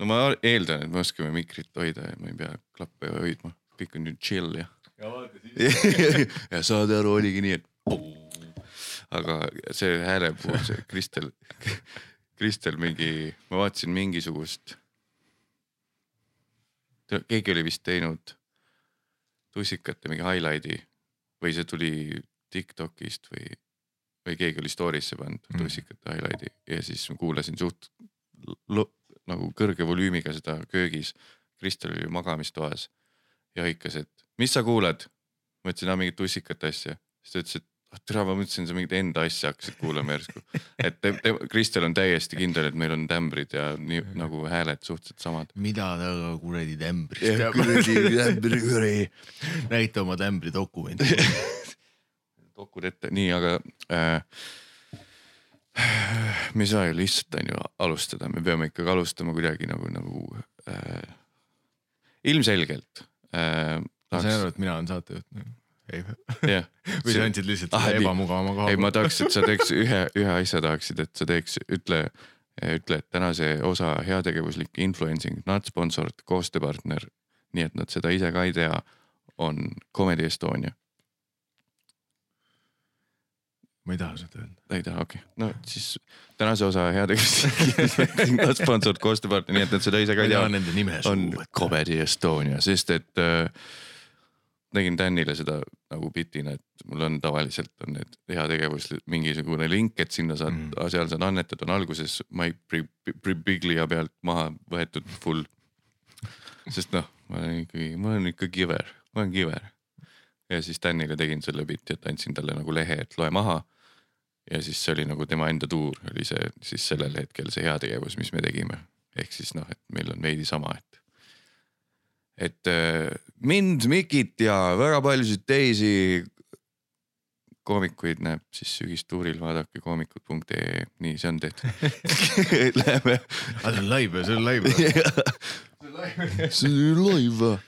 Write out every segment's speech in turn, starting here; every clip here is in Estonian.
no ma eeldan, et me oskame mikrit hoida ja ma ei pea klappe hoidma, kõik on ju chill ja. ja saad aru, oligi nii, et. aga see hääle puhul, see Kristel, Kristel mingi, ma vaatasin mingisugust. keegi oli vist teinud tussikate mingi highlight'i või see tuli Tiktokist või, või keegi oli story'sse pannud mm. tussikate highlight'i ja siis ma kuulasin suht nagu kõrge volüümiga seda köögis. Kristel oli magamistoas ja hõikas, et mis sa kuulad? ma ütlesin, aa mingit tussikate asja, siis ta ütles, et ah tere, ma mõtlesin, sa mingit enda asja hakkasid kuulama järsku. et te, te, Kristel on täiesti kindel, et meil on tämbrid ja nii nagu hääled suhteliselt samad. mida ta kuradi tämbrist teab? kuradi tämbri kuradi. näita oma tämbri dokumenti dokud ette, nii, aga äh, me ei saa ju lihtsalt on ju alustada, me peame ikkagi alustama kuidagi nagu, nagu äh, ilmselgelt äh,. ma sain aru, et mina olen saatejuht nagu ei yeah. või sa andsid lihtsalt ah, ebamugavama koha? ei, ma tahaks, et sa teeks ühe, ühe asja tahaksid, et sa teeks, ütle, ütle, et tänase osa heategevuslik influencing, not sponsored, koostööpartner. nii et nad seda ise ka ei tea, on Comedy Estonia ma ei taha seda öelda. ei taha, okei okay., no siis tänase osa heategevus sponsored koostööpartner, nii et nad seda ise ka ei tea. Nende nime on Comedy Estonia, sest et äh, nägin Danile seda nagu bitina, et mul on tavaliselt on need heategevus mingisugune link, et sinna saad mm., seal saad annetada, on alguses Mike Biglia pealt maha võetud full. sest noh, ma olen ikkagi, ma olen ikka kiver, ma olen kiver. Ja siis Danile tegin selle biti, et andsin talle nagu lehe, et loe maha ja siis see oli nagu tema enda tuur oli see siis sellel hetkel see heategevus, mis me tegime. ehk siis noh, et meil on veidi sama, et. et äh, mind, Mikit ja väga paljusid teisi koomikuid näeb siis sügistuuril, vaadake koomikud.ee, nii, see on tehtud Läheme. aa, see on live, see on live see on live.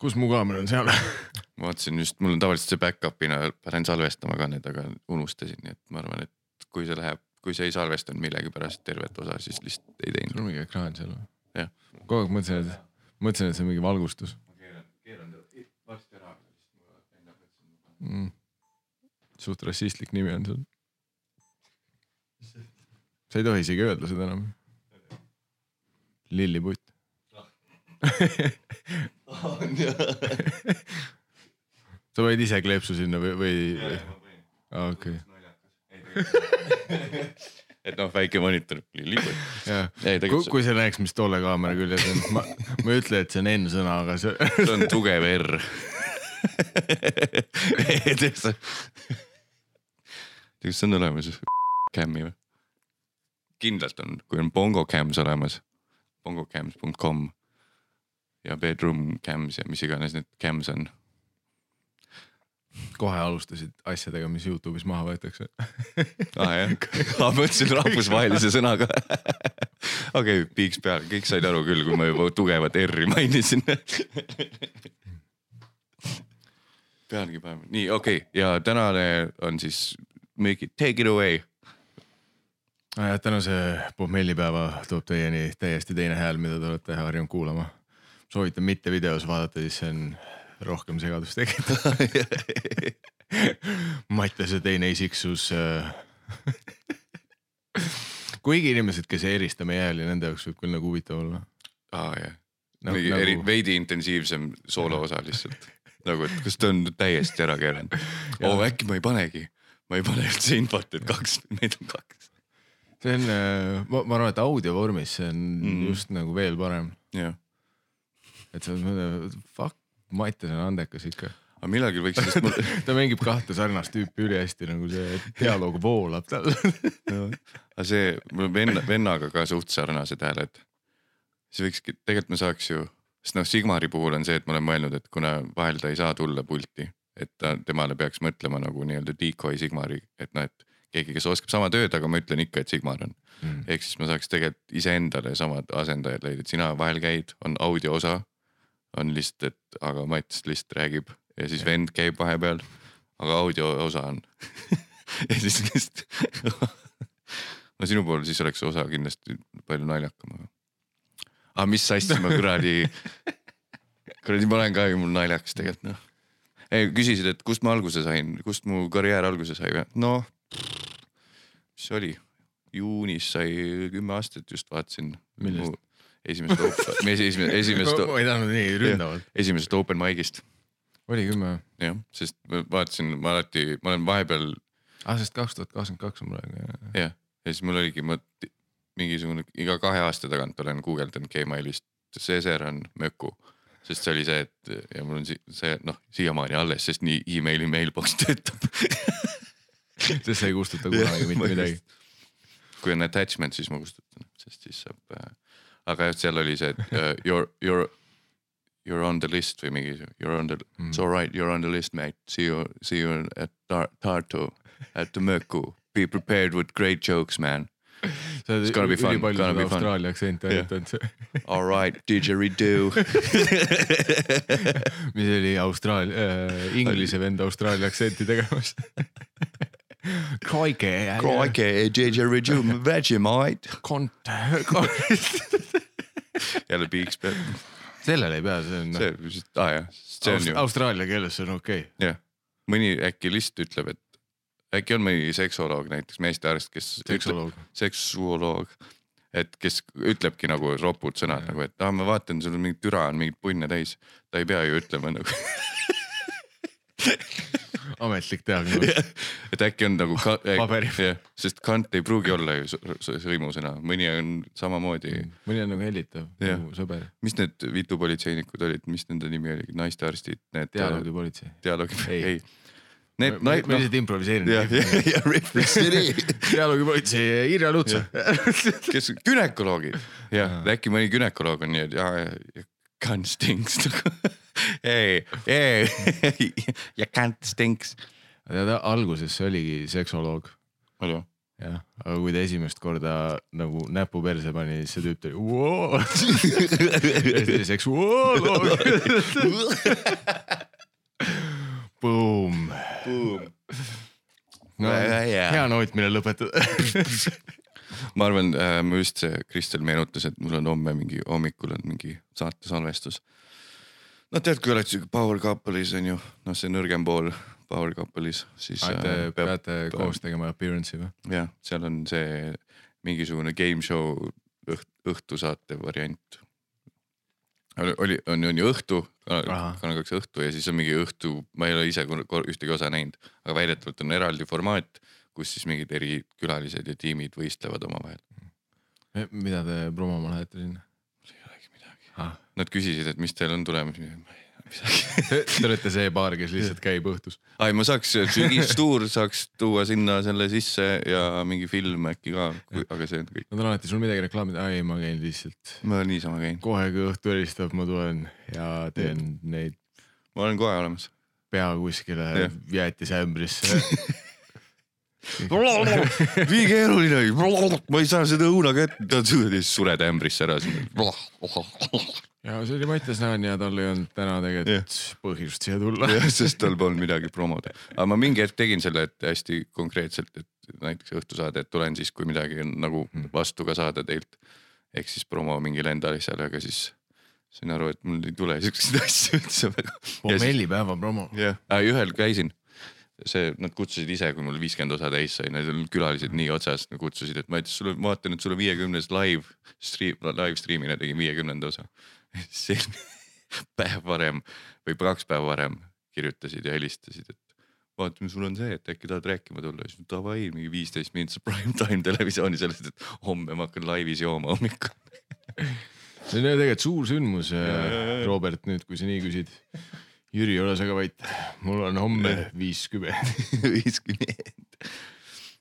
Kus mu kaamera on, seal ma vaatasin just, mul on tavaliselt see back-up'ina, panen salvestama ka need, aga unustasin, nii et ma arvan, et kui see läheb, kui see ei salvestanud millegipärast tervet osa, siis lihtsalt ei teinud. sul on mingi ekraan seal või? jah. kogu aeg mõtlesin, et, mõtlesin, et see on mingi valgustus. ma keeran, keeran varsti ära mm.. suht rassistlik nimi on sul. sa ei tohi isegi öelda seda enam. lilliputt on jah sa panid ise kleepsu sinna või, või? okei. et noh, väike monitor, kui, kui sa näeks, mis tolle kaamera küljes on, ma, ma ei ütle, et see on N-sõna, aga see. see on tugev R. kas on olemas cam'i või? kindlalt on, kui on Bongo Cams olemas, bongocams.com ja bedroom cams ja mis iganes need cams on. Kohe alustasid asjadega, mis Youtube'is maha võetakse. Ah jah, ma mõtlesin rahvusvahelise sõnaga. Okei okay,, piiks peale, kõik said aru küll, kui ma juba tugevat R-i mainisin. Peangi panema, nii okei. Okay. ja tänane on siis make it, take it away. Ah, tänase pohmellipäeva toob teieni täiesti teine hääl, mida te olete harjunud kuulama. Soovitan mitte videos vaadata, siis see on rohkem segadust tekitada Mattiase teine isiksus äh, kuigi inimesed, kes ei erista meie hääli, nende jaoks võib küll nagu huvitav olla. aa jah no,, mingi nagu... eri, veidi intensiivsem sooloosa lihtsalt nagu, et kas ta on täiesti ära keeranud oo oh, äkki ma ei panegi, ma ei pane üldse infot, et kaks, meid on kaks. see on, äh, ma, ma arvan, et audio vormis see on mm. just nagu veel parem. jah. Et sa mõtled, fuck Mattias on andekas ikka. aga millalgi võiks sellest mul... ta mängib kahte sarnast tüüpi ülihästi, nagu see dialoog voolab tal. Aga see, mul on venna, vennaga ka suht sarnased hääled. siis võikski, tegelikult me saaks ju, sest noh, Sigmari puhul on see, et ma olen mõelnud, et kuna vahel ta ei saa tulla pulti, et ta, temale peaks mõtlema nagu nii-öelda decoy Sigmari, et noh, et keegi, kes oskab sama tööd, aga ma ütlen ikka, et Sigmar on. Mm.. ehk siis ma saaks tegelikult iseendale samad asendajad leida, et sina vahel käid, on audio osa on lihtsalt, et aga Mats lihtsalt räägib ja siis vend käib vahepeal, aga audio osa on ja siis lihtsalt no sinu puhul siis oleks osa kindlasti palju naljakam. aga mis asja ma kuradi, kuradi ma olen ka ju mul naljakas tegelikult noh. ei küsisid, et kust ma alguse sain, kust mu karjäär alguse sai noh, mis see oli, juunis sai kümme aastat just vaatasin. Millest? esimest, esimest, esimest, ma ei tahtnud nii ründavalt. esimesest open mic'ist oli kümme, jah, sest ma vaatasin, ma alati, ma olen vahepeal aa sest kaks tuhat kakskümmend kaks on praegu jah. jah, ja siis mul oligi, ma mingisugune iga kahe aasta tagant olen guugeldanud Gmailist, Cesar on möku. sest see oli see, et ja mul on si see noh, siiamaani alles, sest nii emaili mailbox töötab. sest sa ei kustuta kunagi mitte midagi. kui on attachment, siis ma kustutan, sest siis saab äh,. Aga jah, seal oli see, et uh, you are, you are, you are on the list või mingi, you are on the mm., it's all right, you are on the list, mate, see you, see you at Tar- Tartu, at the Möku. Be prepared with great jokes, man. sa It's gonna be oled fun, ülipalju seda. Austraalia aktsenti harjutanud, All right, didgeridoo. mis oli Austraalia äh,, inglise vend Austraalia aktsenti tegemas. Crikey. Crikey, didgeridoo, Vegemite. kont-, jälle peal. sellele ei pea, see on noh, see, aa jah, see on ju, Austraalia keeles see on okei okay.. jah. mõni äkki lihtsalt ütleb, et äkki on mõni seksoloog näiteks meestearst, kes. seksoloog. seksuoloog, et kes ütlebki nagu ropud sõnad nagu, et aa, ma vaatan, sul on mingi türa on mingit punne täis. ta ei pea ju ütlema nagu, ametlik diagnoos. et äkki on nagu ka,. Jah, sest kant ei pruugi olla ju sõimusõna, mõni on samamoodi. mõni on nagu hellitav, nagu sõber. mis need vitupolitseinikud olid, mis nende nimi oli, naistearstid, need. dialoogipolitsei. dialoogi, Ei. ei. Need ma ma lihtsalt improviseerin. dialoogipolitsei, Irja Lutsar. kes gümnakoloogid, jah äkki mõni gümnakoloog on nii, et jaa, cunt stinks ei, ei, ja cunt stinks. tead, alguses see oligi seksoloog, oli ju? jah, aga kui ta esimest korda nagu näpu perse pani, siis see tüüp tuli "Voo!" ja siis seksuoloog. Boom. no Väga hea. hea noot, mille lõpetada. Ma arvan äh,, ma just see Kristel meenutas, et mul on homme mingi hommikul on mingi saate salvestus. noh, tead, kui oled siuke Power Couple'is on ju, noh, see nõrgem pool Power Couple'is, siis Te äh, peab peate koos tegema appearance'i või? jah, seal on see mingisugune game show õht, õhtusaate variant. oli, oli, on, on ju õhtu. Kanal kaks õhtu ja siis on mingi õhtu, ma ei ole ise ühtegi osa näinud, aga väidetavalt on eraldi formaat, kus siis mingid eri külalised ja tiimid võistlevad omavahel. mida te promoma lähete sinna? ei olegi midagi. Ah. Nad küsisid, et mis teil on tulemas, midagi. Te olete see paar, kes lihtsalt käib õhtus. ai, ma saaks sügistuur saaks tuua sinna selle sisse ja mingi film äkki ka, aga see on kõik. Nad on alati sul midagi reklaamida, ei ma käin lihtsalt ma niisama käin, kohe, kui õhtu helistab, ma tulen ja teen neid ma olen kohe olemas. pea kuskile jäätisämbrisse. nii keeruline oli, ma ei saa seda ta siis sured ämbrisse ära. ja see oli Mattias Naan ja tal ei olnud täna tegelikult põhjust siia tulla. jah, sest tal polnud midagi promoda, aga ma mingi hetk tegin selle, et hästi konkreetselt, et näiteks õhtusaade, et tulen siis, kui midagi on nagu vastu ka saada teilt. ehk siis promo mingile enda asjale, aga siis sain aru, et mul ei tule siukseid asju üldse väga. pommellipäeva promo. jah, ühel käisin, see, nad kutsusid ise, kui mul viiskümmend osa täis sai, need külalised nii otsas, kutsusid, et ma ütlesin sulle, vaatan, et sul on viiekümnes live stream, live stream'ina tegin viiekümnenda osa. siis päev varem või kaks päeva varem kirjutasid ja helistasid, et vaatame, sul on see, et äkki tahad rääkima tulla, siis davai, mingi viisteist minutit prime time televisiooni sellest, et homme ma hakkan laivis jooma hommikul. see on ju tegelikult suur sündmus. Robert, nüüd kui sa nii küsid. Jüri, ole sa ka vait, mul on homme viiskümmend. viiskümmend.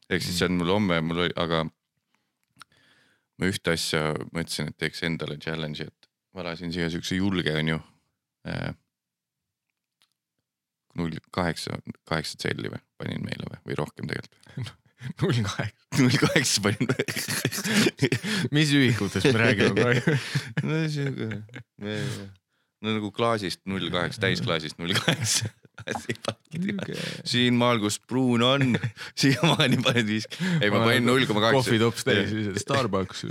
ehk siis see on mul homme, mul oli, aga ma ühte asja mõtlesin, et teeks endale challenge'i, et valasin siia siukse julge, onju. null kaheksa, kaheksa tselli või panin meile või, või rohkem tegelikult. null kaheksa, null kaheksa panin. mis ühikutest me räägime praegu? no siuke, no nagu klaasist null kaheksa, täisklaasist null kaheksa. siinmaal, kus pruun on, siiamaani paned viis, ei ma panin null koma kaheksa. kohvitops täis, Starbucks.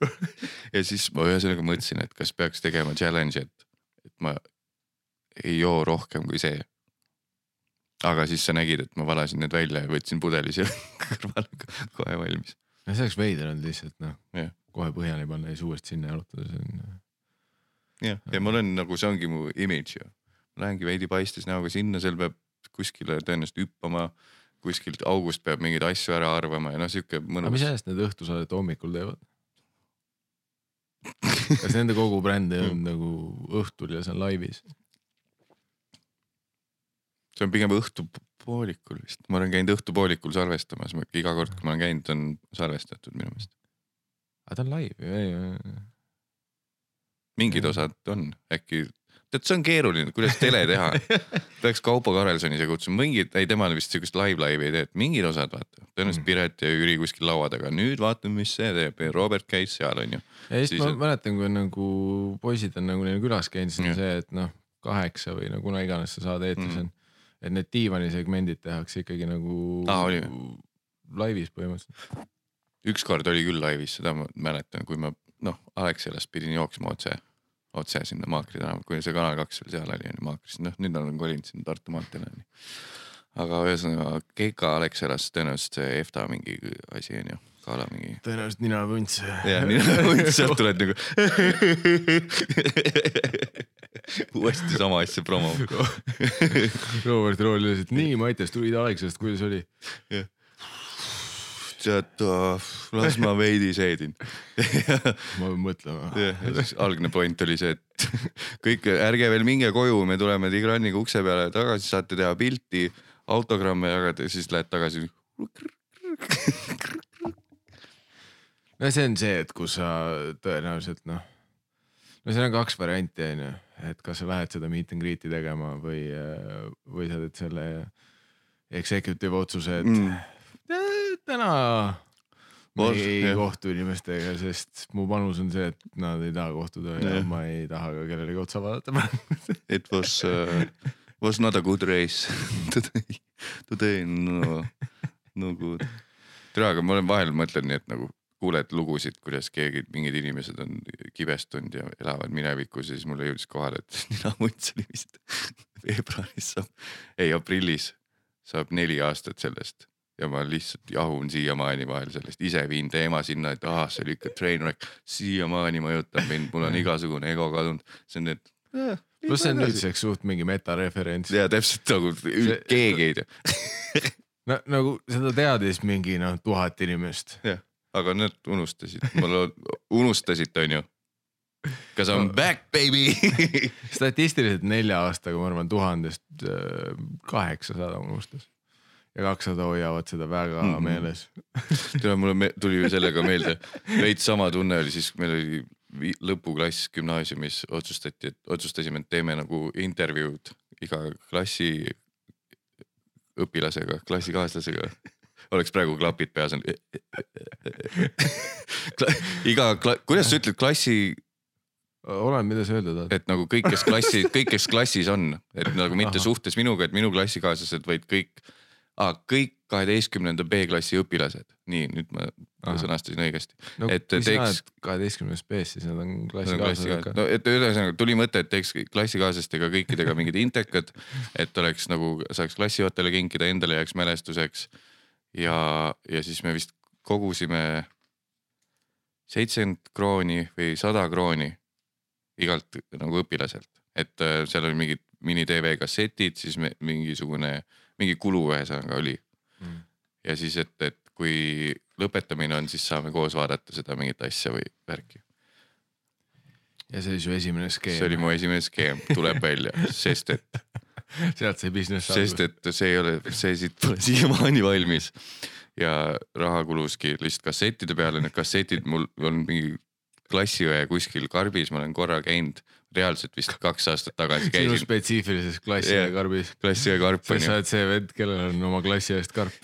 ja siis ma ühesõnaga mõtlesin, et kas peaks tegema challenge'i, et, et ma ei joo rohkem kui see. aga siis sa nägid, et ma valasin need välja ja võtsin pudeli siia kõrvale kohe valmis. no see oleks veider olnud lihtsalt noh kohe põhjani panna ja siis uuesti sinna jalutada, see on. Jah, ja mul on nagu, see ongi mu image ju. lähengi veidi paistes näoga sinna, seal peab kuskile tõenäoliselt hüppama, kuskilt august peab mingeid asju ära arvama ja noh, sihuke aga mis mõnus. ajast need õhtusaadet hommikul teevad? kas nende kogu bränd ei olnud nagu õhtul ja see on laivis? see on pigem õhtupoolikul vist, ma olen käinud õhtupoolikul salvestamas, iga kord, kui ma olen käinud, on salvestatud minu meelest. aga ta on live ju, ei, ei. Mingid Jah. osad on äkki, tead, see on keeruline, kuidas tele teha. peaks Kaupo Karelsoni siia kutsuma, mingid, ei temal vist sihukest live live'i ei tee, et mingid osad vaata, tõenäoliselt Mhm. Piret ja Jüri kuskil laua taga, nüüd vaatame, mis see teeb, Robert käis seal onju. ja siis ma on- mäletan, kui nagu poisid on nagu neil külas käinud, siis on see, et noh, kaheksa või no kuna iganes see saade eetris Mhm. on. et need diivanisegmendid tehakse ikkagi nagu oli laivis põhimõtteliselt. ükskord oli küll laivis, seda ma mäletan, kui ma noh, Alexelast pidin jooksma otse, otse sinna Maakri tänavale, kui see Kanal kaks veel seal oli onju Maakris, noh nüüd olen kolinud sinna Tartu maanteele onju. aga ühesõnaga Keika Alexelast tõenäoliselt see EFTA mingi asi onju, gala mingi tõenäoliselt nina vunts. ja mina sealt tuled nagu uuesti sama asja promo. Robert Rool ütles, et nii Mattias tulid Alexast, kuidas oli? tead, las ma veidi seedin. ma pean mõtlema. ja siis algne point oli see, et kõik, ärge veel minge koju, me tuleme Tigraniga ukse peale tagasi, saate teha pilti, autogramme jagada ja siis lähed tagasi. no see on see, et kus sa tõenäoliselt noh, no seal on kaks varianti on ju, et kas sa lähed seda meet and greet'i tegema või, või sa teed selle executive otsuse, et Mm. Mm. täna Vot, ei jah. kohtu inimestega, sest mu panus on see, et nad ei taha kohtuda ja Jah. ma ei taha ka kellelegi otsa vaadata It was uh,, was not a good race today, today no, no good. tere, aga ma olen vahel mõtlen nii, et nagu kuuled lugusid, kuidas keegi, mingid inimesed on kibestunud ja elavad minevikus ja siis mulle jõudis kohale, et ninamunts oli vist veebruaris saab, ei aprillis saab neli aastat sellest ja ma lihtsalt jahun siiamaani vahel sellest, ise viin teema sinna, et ahah, see oli ikka trainwreck, siiamaani mõjutab mind, mul on igasugune ego kadunud, see on need. pluss see on nüüdseks suht mingi metareferents. ja täpselt nagu keegi ei tea, no nagu seda teadis mingi noh, tuhat inimest. aga nad unustasid, mul unustasid, onju. Cause I m back baby statistiliselt nelja aastaga ma arvan tuhandest äh, kaheksasada unustas ja kakssada hoiavad seda väga mm. -hmm. meeles. tead, mulle me tuli sellega meelde, veits sama tunne oli siis, meil oli lõpuklass gümnaasiumis otsustati, et otsustasime, et teeme nagu intervjuud iga klassi õpilasega, klassikaaslasega. oleks praegu klapid peas on. iga, kuidas sa ütled klassi, olen, mida sa öelda tahad? et nagu kõik, kes klassi, kõik, kes klassis on, et nagu mitte Ahah. suhtes minuga, et minu klassikaaslased, vaid kõik ah,, kõik kaheteistkümnenda B-klassi õpilased, nii nüüd ma Ahah. sõnastasin õigesti. no et teeks- kaheteistkümnes B-s, siis nad on klassikaaslased no et ühesõnaga tuli mõte, et teeks klassikaaslastega kõikidega mingid intekad, et oleks nagu saaks klassijuhatajale kinkida, endale jääks mälestuseks. ja, ja siis me vist kogusime seitsekümmend krooni või sada krooni igalt nagu õpilaselt, et äh, seal oli mingid mini-tv kassetid, siis me, mingisugune, mingi kulu ühesõnaga oli Mm. ja siis, et, et kui lõpetamine on, siis saame koos vaadata seda mingit asja või värki. ja see oli su esimene skeem. see oli mu esimene skeem, tuleb välja, sest et, sealt sai business sest et see ei ole, see siit pole siiamaani valmis. ja raha kuluski lihtsalt kassettide peale, need kassetid mul on mingi klassiõe kuskil karbis, ma olen korra käinud, reaalselt vist kaks aastat tagasi sinu käisin spetsiifilises klassi Jah. yeah. karbis. klassiõe karp sa onju sa oled see vend, kellel on oma klassi eest karp.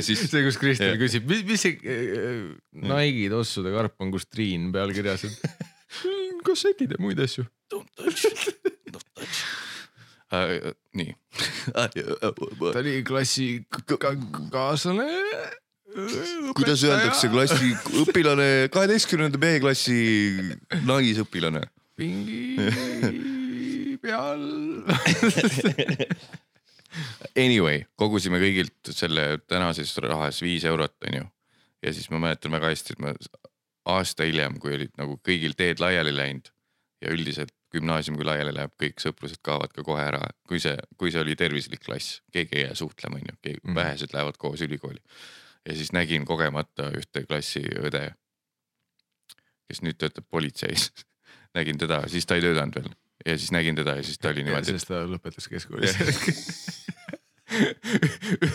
siis see, kus Kristel Jah. küsib, mis, mis see äh, Nike'i tossude karp on, kus Triin peal kirjas on. kassetid ja muid asju. äh, nii ta oli klassi ka- ka- kaaslane. Kuidas öeldakse? klassi õpilane, kaheteistkümnenda B-klassi naisõpilane. pingi peal. Anyway, kogusime kõigilt selle tänases rahas viis eurot, onju. ja siis ma mäletan väga hästi, et ma aasta hiljem, kui olid nagu kõigil teed laiali läinud ja üldiselt gümnaasium, kui laiali läheb, kõik sõprused kaovad ka kohe ära, kui see, kui see oli tervislik klass, keegi ei jää suhtlema, onju, Mhm. vähesed lähevad koos ülikooli. Ja siis nägin kogemata ühte klassi õde, kes nüüd töötab politseis. nägin teda, siis ta ei töötanud veel ja siis nägin teda ja siis ta oli niimoodi, sest ta lõpetas keskkoolis.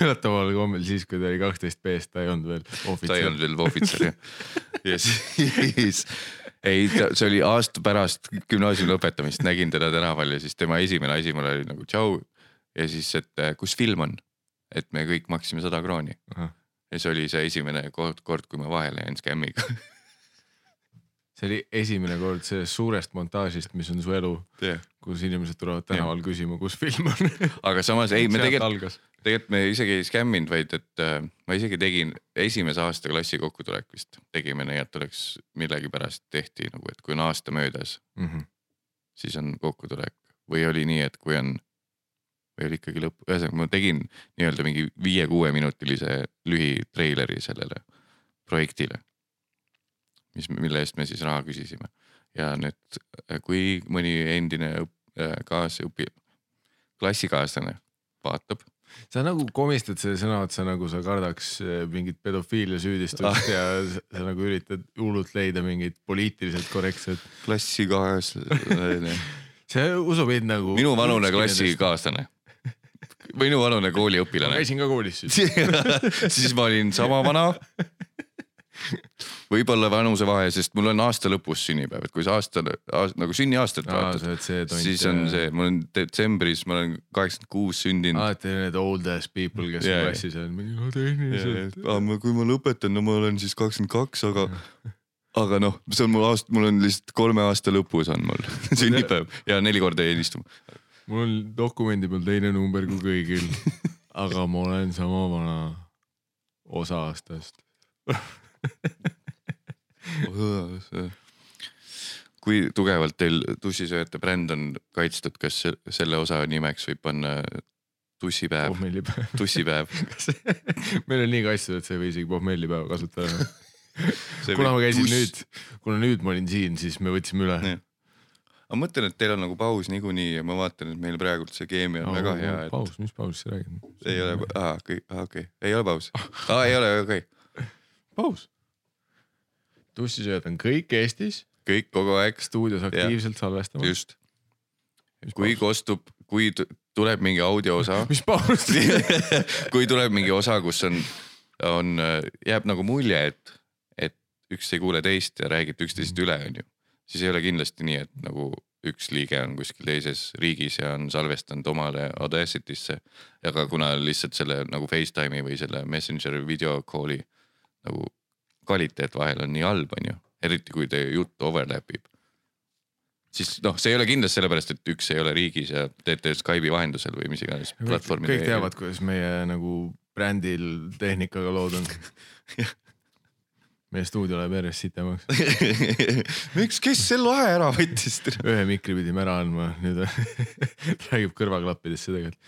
üllataval kombel siis, kui ta oli kaksteist B-st, ta ei olnud veel ta ei ohvitser olnud. veel ohvitser jah. ja siis, ei, see oli aasta pärast gümnaasiumi lõpetamist, nägin teda tänaval ja siis tema esimene asi mul oli nagu tšau. ja siis, et kus film on, et me kõik maksime sada krooni Ahah. Ja see oli see esimene kord, kord, kui ma vahele jäin skämmiga. see oli esimene kord sellest suurest montaažist, mis on su elu, kus inimesed tulevad tänaval küsima, kus film on. aga samas ei, me tegelikult, tegelikult me isegi ei skämminud, vaid et äh, ma isegi tegin esimese aasta klassi kokkutulek vist tegime nii, et oleks millegipärast tehti nagu, et kui on aasta möödas, Mhm. siis on kokkutulek või oli nii, et kui on või oli ikkagi lõpp, ühesõnaga ma tegin nii-öelda mingi viie-kuueminutilise lühitreileri sellele projektile. mis, mille eest me siis raha küsisime ja nüüd, kui mõni endine äh, kaasõpi-, klassikaaslane vaatab, sa nagu komistad selle sõna otsa, nagu sa kardaks eh, mingit pedofiilia süüdistust Ah. ja sa, sa nagu üritad hullult leida mingit poliitiliselt korrektset. klassikaaslane, see usub mind nagu. minuvanune. klassikaaslane, minuvanune ma kooliõpilane käisin ka koolis siis. siis ma olin sama vana. võib-olla vanusevahe, sest mul on aasta lõpus sünnipäev, et kui sa aasta, aasta, nagu sünniaastat aa, vaatad siis on see, mul on detsembris, ma olen kaheksakümmend kuus sündinud. alati need old ass people, kes yeah, klassis on mingi no tehniliselt. kui ma lõpetan, no ma olen siis kakskümmend kaks, aga, aga noh, see on mul aasta, mul on lihtsalt kolme aasta lõpus on mul sünnipäev ja neli korda jäin istuma. Mul on dokumendi peal teine number kui kõigil, aga ma olen sama vana osa aastast. kui tugevalt teil tussisööjate bränd on kaitstud, kas se- selle osa nimeks võib panna tussipäev, pohmellipäev. tussipäev? meil on nii kaitstud, et sa ei või isegi pohmellipäeva kasutada. kuna ma käisin nüüd, kuna nüüd ma olin siin, siis me võtsime üle. Ma mõtlen, et teil on nagu paus niikuinii ja ma vaatan, et meil praegult see keemia on väga hea, et paus, mis paus sa räägid? ei ole, aa okei, okei, ei ole paus, aa ei ole, okei okay., paus. tussisööjad on kõik Eestis kõik kogu aeg, stuudios aktiivselt salvestamas. just. kui kostub, kui tuleb mingi audio osa, mis paus? kui tuleb mingi osa, kus on, on, jääb nagu mulje, et, et üks ei kuule teist ja räägite üksteisest üle, onju. Siis ei ole kindlasti nii, et nagu üks liige on kuskil teises riigis ja on salvestanud omale Audacity'sse. aga kuna lihtsalt selle nagu Facetime'i või selle Messenger video call'i nagu kvaliteet vahel on nii halb, onju, eriti kui teie jutt overlap ib. siis noh, see ei ole kindlasti sellepärast, et üks ei ole riigis ja teete Skype'i vahendusel või mis iganes platvormi. kõik teavad, kuidas meie nagu brändil tehnikaga lood on. meie stuudio läheb järjest sitemaks. miks, kes selle vahe ära võttis? ühe mikri pidime ära andma, nüüd räägib kõrvaklappidesse tegelikult.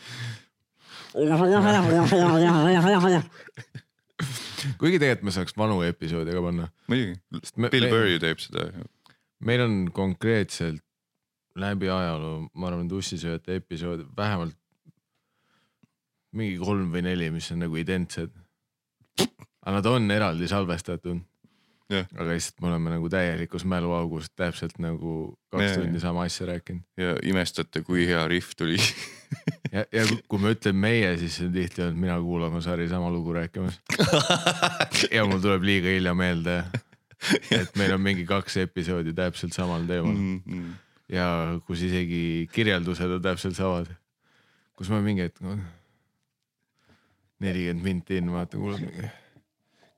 kuigi tegelikult me saaks vanu episoode ka panna. muidugi, Bill Burry teeb seda. meil on konkreetselt läbi ajaloo, ma arvan, tussisööjate episood vähemalt mingi kolm või neli, mis on nagu identsed. aga nad on eraldi salvestatud. Jah. aga lihtsalt me oleme nagu täielikus mäluaugus täpselt nagu kaks Jah, tundi sama asja rääkinud. ja imestate, kui hea rihv tuli. ja, ja kui- ma ütlen meie, siis tihti olnud mina kuulamas Harri sama lugu rääkimas. ja mul tuleb liiga hilja meelde, et meil on mingi kaks episoodi täpselt samal teemal Mm, ja kus isegi kirjeldused on täpselt samad. kus ma mingi hetk, nelikümmend minti in, vaatan, kuulad mingi.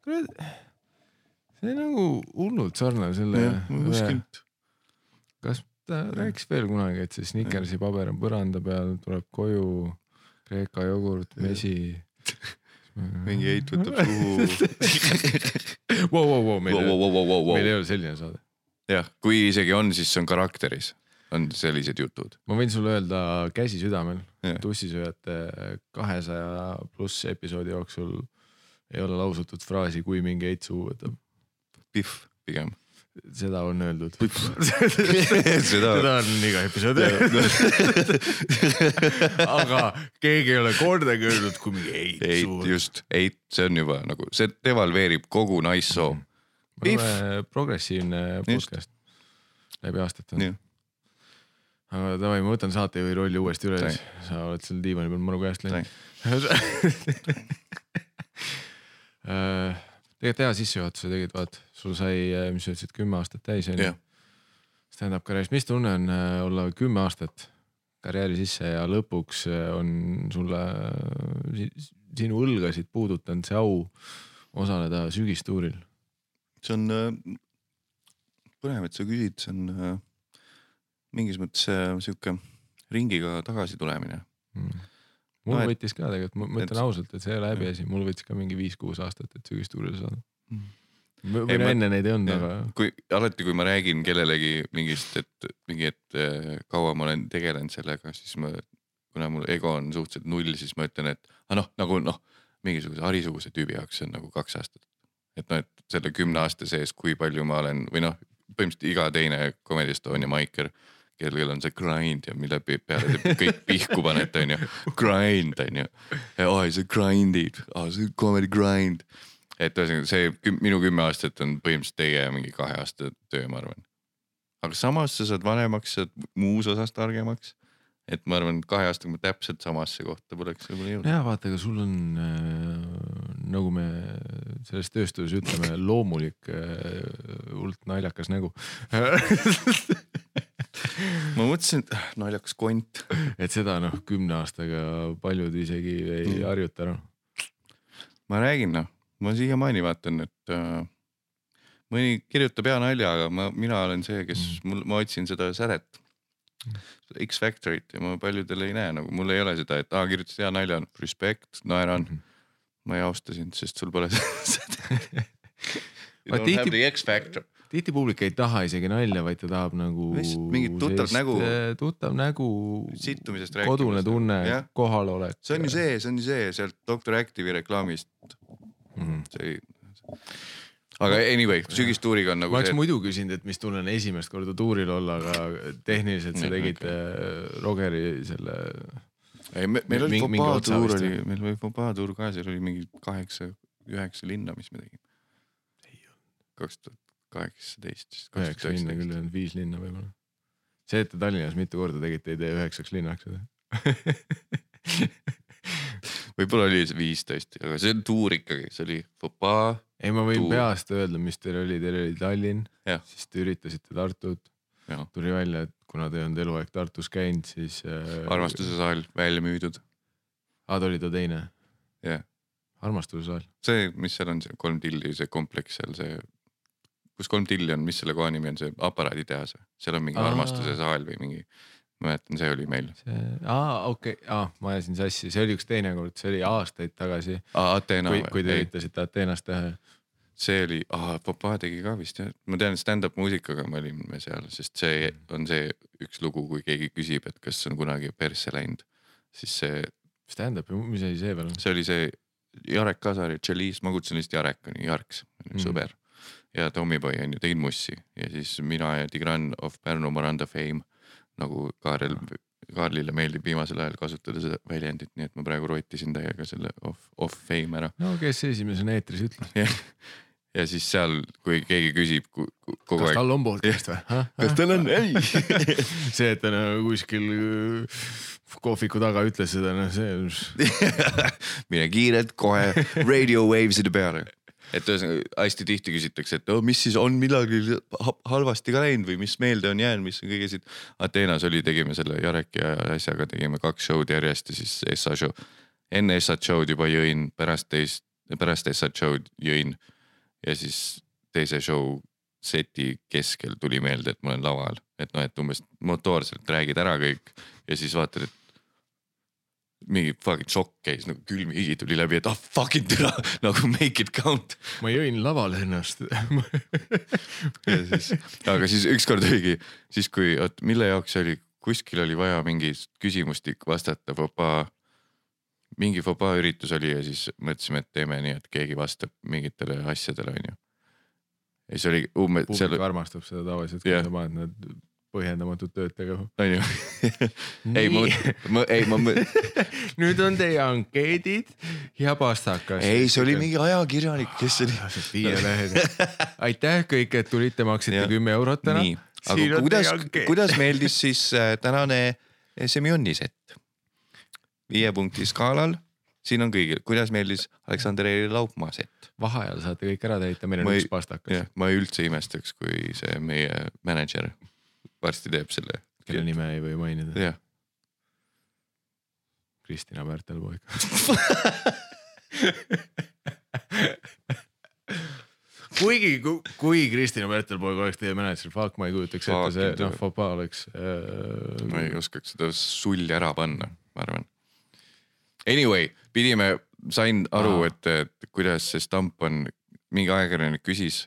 kuule, see nagu hullult sarnane selle. kas ta rääkis veel kunagi, et see Snickersi paber on põranda peal, tuleb koju, Kreeka jogurt, mesi. mingi heit võtab suhu. Meil ei ole, selline saade. jah, kui isegi on, siis see on karakteris, on sellised jutud. ma võin sulle öelda käsi südamel tussisööjate kahesaja pluss episoodi jooksul ei ole lausutud fraasi, kui mingi heit suhu võtab. Pihv pigem. seda on öeldud. seda seda on iga episood aga keegi ei ole kordagi öelnud, kui mingi heit eit, suhu. just, eit, see on juba nagu, see devalveerib kogu naissoo. me oleme progressiivne podcast. Läbi aastate. aga davai, ma võtan saatejuhi rolli uuesti üle sa oled seal diivani peal maru käest läinud. tegelikult hea sissejuhatuse tegid, vaat sul sai, mis sa ütlesid, kümme aastat täis onju jah, stand-up karjääris, mis tunne on äh, olla kümme aastat karjääri sisse ja lõpuks äh, on sulle äh, si- sinu õlgasid puudutanud see au osaleda sügistuuril? see on äh, põnev, et sa küsid, see on äh, mingis mõttes äh, sihuke ringiga tagasitulemine. Mm. mul No võttis ka tegelikult, ma ütlen ausalt, et see ei ole häbiasi, mul võttis ka mingi viis-kuus aastat, et sügistuurile saada. Ei, või no enne neid ei olnud, aga kui alati, kui ma räägin kellelegi mingist, et mingi, et äh, kaua ma olen tegelenud sellega, siis ma, kuna mul ego on suhteliselt null, siis ma ütlen, et aga noh, nagu noh, mingisuguse Harisuguse tüübi jaoks on nagu kaks aastat. et noh, et selle kümne aasta sees, kui palju ma olen või noh, põhimõtteliselt iga teine Comedy Estonia maiker, kellel on see grind ja mille pe- peale te kõik pihku panete, onju. Grind onju, oi sa grind'id, see on comedy grind et ühesõnaga see küm, minu kümme aastat on põhimõtteliselt teie mingi kahe aasta töö, ma arvan. aga samas sa saad vanemaks, sa oled muus osas targemaks. et ma arvan, et kahe aastaga ma täpselt samasse kohta poleks võib-olla jõudnud. ja vaata, aga sul on äh, nagu me selles tööstuses ütleme, loomulik äh, hullult naljakas nägu ma mõtlesin, et ah, naljakas kont. et seda noh, kümne aastaga paljud isegi ei Mm. harjuta ära. ma räägin noh, ma siiamaani vaatan, et äh, mõni kirjutab hea nalja, aga ma, mina olen see, kes Mm. mul, ma otsin seda sädet. X-Factorit ja ma paljudel ei näe nagu, mul ei ole seda, et aa kirjutasid hea nalja, respekt, naeran Mhm. ma ei austa sind, sest sul pole seda. You don't have the X-Factor. tihti publik ei taha isegi nalja, vaid ta tahab nagu. Mingit tuttavat nägu. tuttav nägu, situmisest kodune rääkimas. tunne kohalolek. see on ju see, see on ju see sealt Doctor Active'i reklaamist, mm.. see ei. aga anyway, sügistuuriga on nagu ma oleks see, muidu küsinud, et mis tunne on esimest korda tuuril olla, aga tehniliselt sa tegid okay. Rogeri selle. ei me, meil oli Fopaa tuur vist, oli meil oli Fopaa tuur ka, seal oli mingi kaheksa, üheksa linna, mis me tegime. kaks tuhat kaheksateist, tuhat üheksa linna küll ei olnud, viis linna võib-olla. see, et te Tallinnas mitu korda tegite, ei tee üheksaks linnaks seda. võib-olla oli see viis tõesti, aga see on tuur ikkagi, see oli Fopaa, ei, ma võin Tuur. peast öelda, mis teil oli, teil oli Tallinn, siis te üritasite Tartut tuli välja, et kuna te ei olnud eluaeg Tartus käinud, siis äh,. armastuse saal välja müüdud, aa, ta oli ta teine, jah. armastuse saal. see, mis seal on, see kolm tilli, see kompleks seal, see, kus kolm tilli on, mis selle koha nimi on, see aparaaditehas seal on mingi Aa. armastuse saal või mingi, ma mäletan, see oli meil. aa, okei okay., aa, ma ajasin sassi, see oli üks teine kord, see oli aastaid tagasi, Ateena kui, kui te või? üritasite Ateenas teha. see oli, Papa tegi ka vist jah, ma tean stand-up muusikaga me olime seal, sest see on see üks lugu, kui keegi küsib, et kas on kunagi persse läinud, siis see, Stand-up, mis asi see veel on? see oli see Jarek Kasari, Tšeliis, ma kutsun lihtsalt Jarek on ju, Jarks, Mm. sõber. ja Tommyboy on ju, tegid Mussi ja siis mina ja Tigran of Pärnu Maranda Fame nagu Kaarel, Kaarlile meeldib viimasel ajal kasutada seda väljendit, nii et ma praegu rotisin täiega selle off, off fame ära. no kes esimesena eetris ütles? jah, ja siis seal, kui keegi küsib kogu kas aeg, tal on podcast või? kas tal on, ei. see, et ta nagu kuskil äh, kohviku taga ütles seda, noh, see mine kiirelt kohe radio waves'ide peale. Et ühesõnaga hästi tihti küsitakse, et oh, mis siis on millalgi ha- halvasti ka läinud või mis meelde on jäänud, mis on kõige siit. Ateenas oli, tegime selle Jarek ja asjaga tegime kaks show'd järjest ja siis Essa show. enne Essat show'd juba jõin, pärast teist, pärast Essat show'd jõin ja siis teise show seti keskel tuli meelde, et ma olen laval, et noh, et umbes motoorselt räägid ära kõik ja siis vaatad, et mingi fucking šokk käis nagu külm higi tuli läbi, et ah oh, fucking türa nagu make it count. ma jõin laval ennast ja siis, aga siis ükskord oligi siis, kui, oot mille jaoks oli, kuskil oli vaja mingi küsimustik vastata, fopaa. mingi fopaa üritus oli ja siis mõtlesime, et teeme nii, et keegi vastab mingitele asjadele, onju. ja siis oli umbes seal publik, armastab seda tavaliselt, kui Jah. sa paned need põhjendamatut tööd tegema. onju. ei, ma, ma, ei, ma, nüüd on teie ankeedid ja pastakas. ei, see oli mingi ajakirjanik, kes oli. viie lehed. aitäh kõik, et tulite, maksite kümme eurot täna. aga kuidas, kuidas meeldis siis äh, tänane Semjoni sett? viie punkti skaalal, siin on kõigil, kuidas meeldis Aleksander Eeri Laupmaa sett? vaheajal saate kõik ära täita, meil on Ma üks pastakas ma ei üldse imestaks, kui see meie mänedžer varsti teeb selle. kelle nime ei või mainida. jah, Kristina Pärtelpoeg. kuigi, kui Kristina Pärtelpoeg oleks teie mänedžer, fuck, ma ei kujutaks ette, see noh, fopaa oleks äh,. ma ei oskaks seda sulli ära panna, ma arvan. Anyway, pidime, sain aru, et, et kuidas see stamp on, mingi ajakirjanik küsis,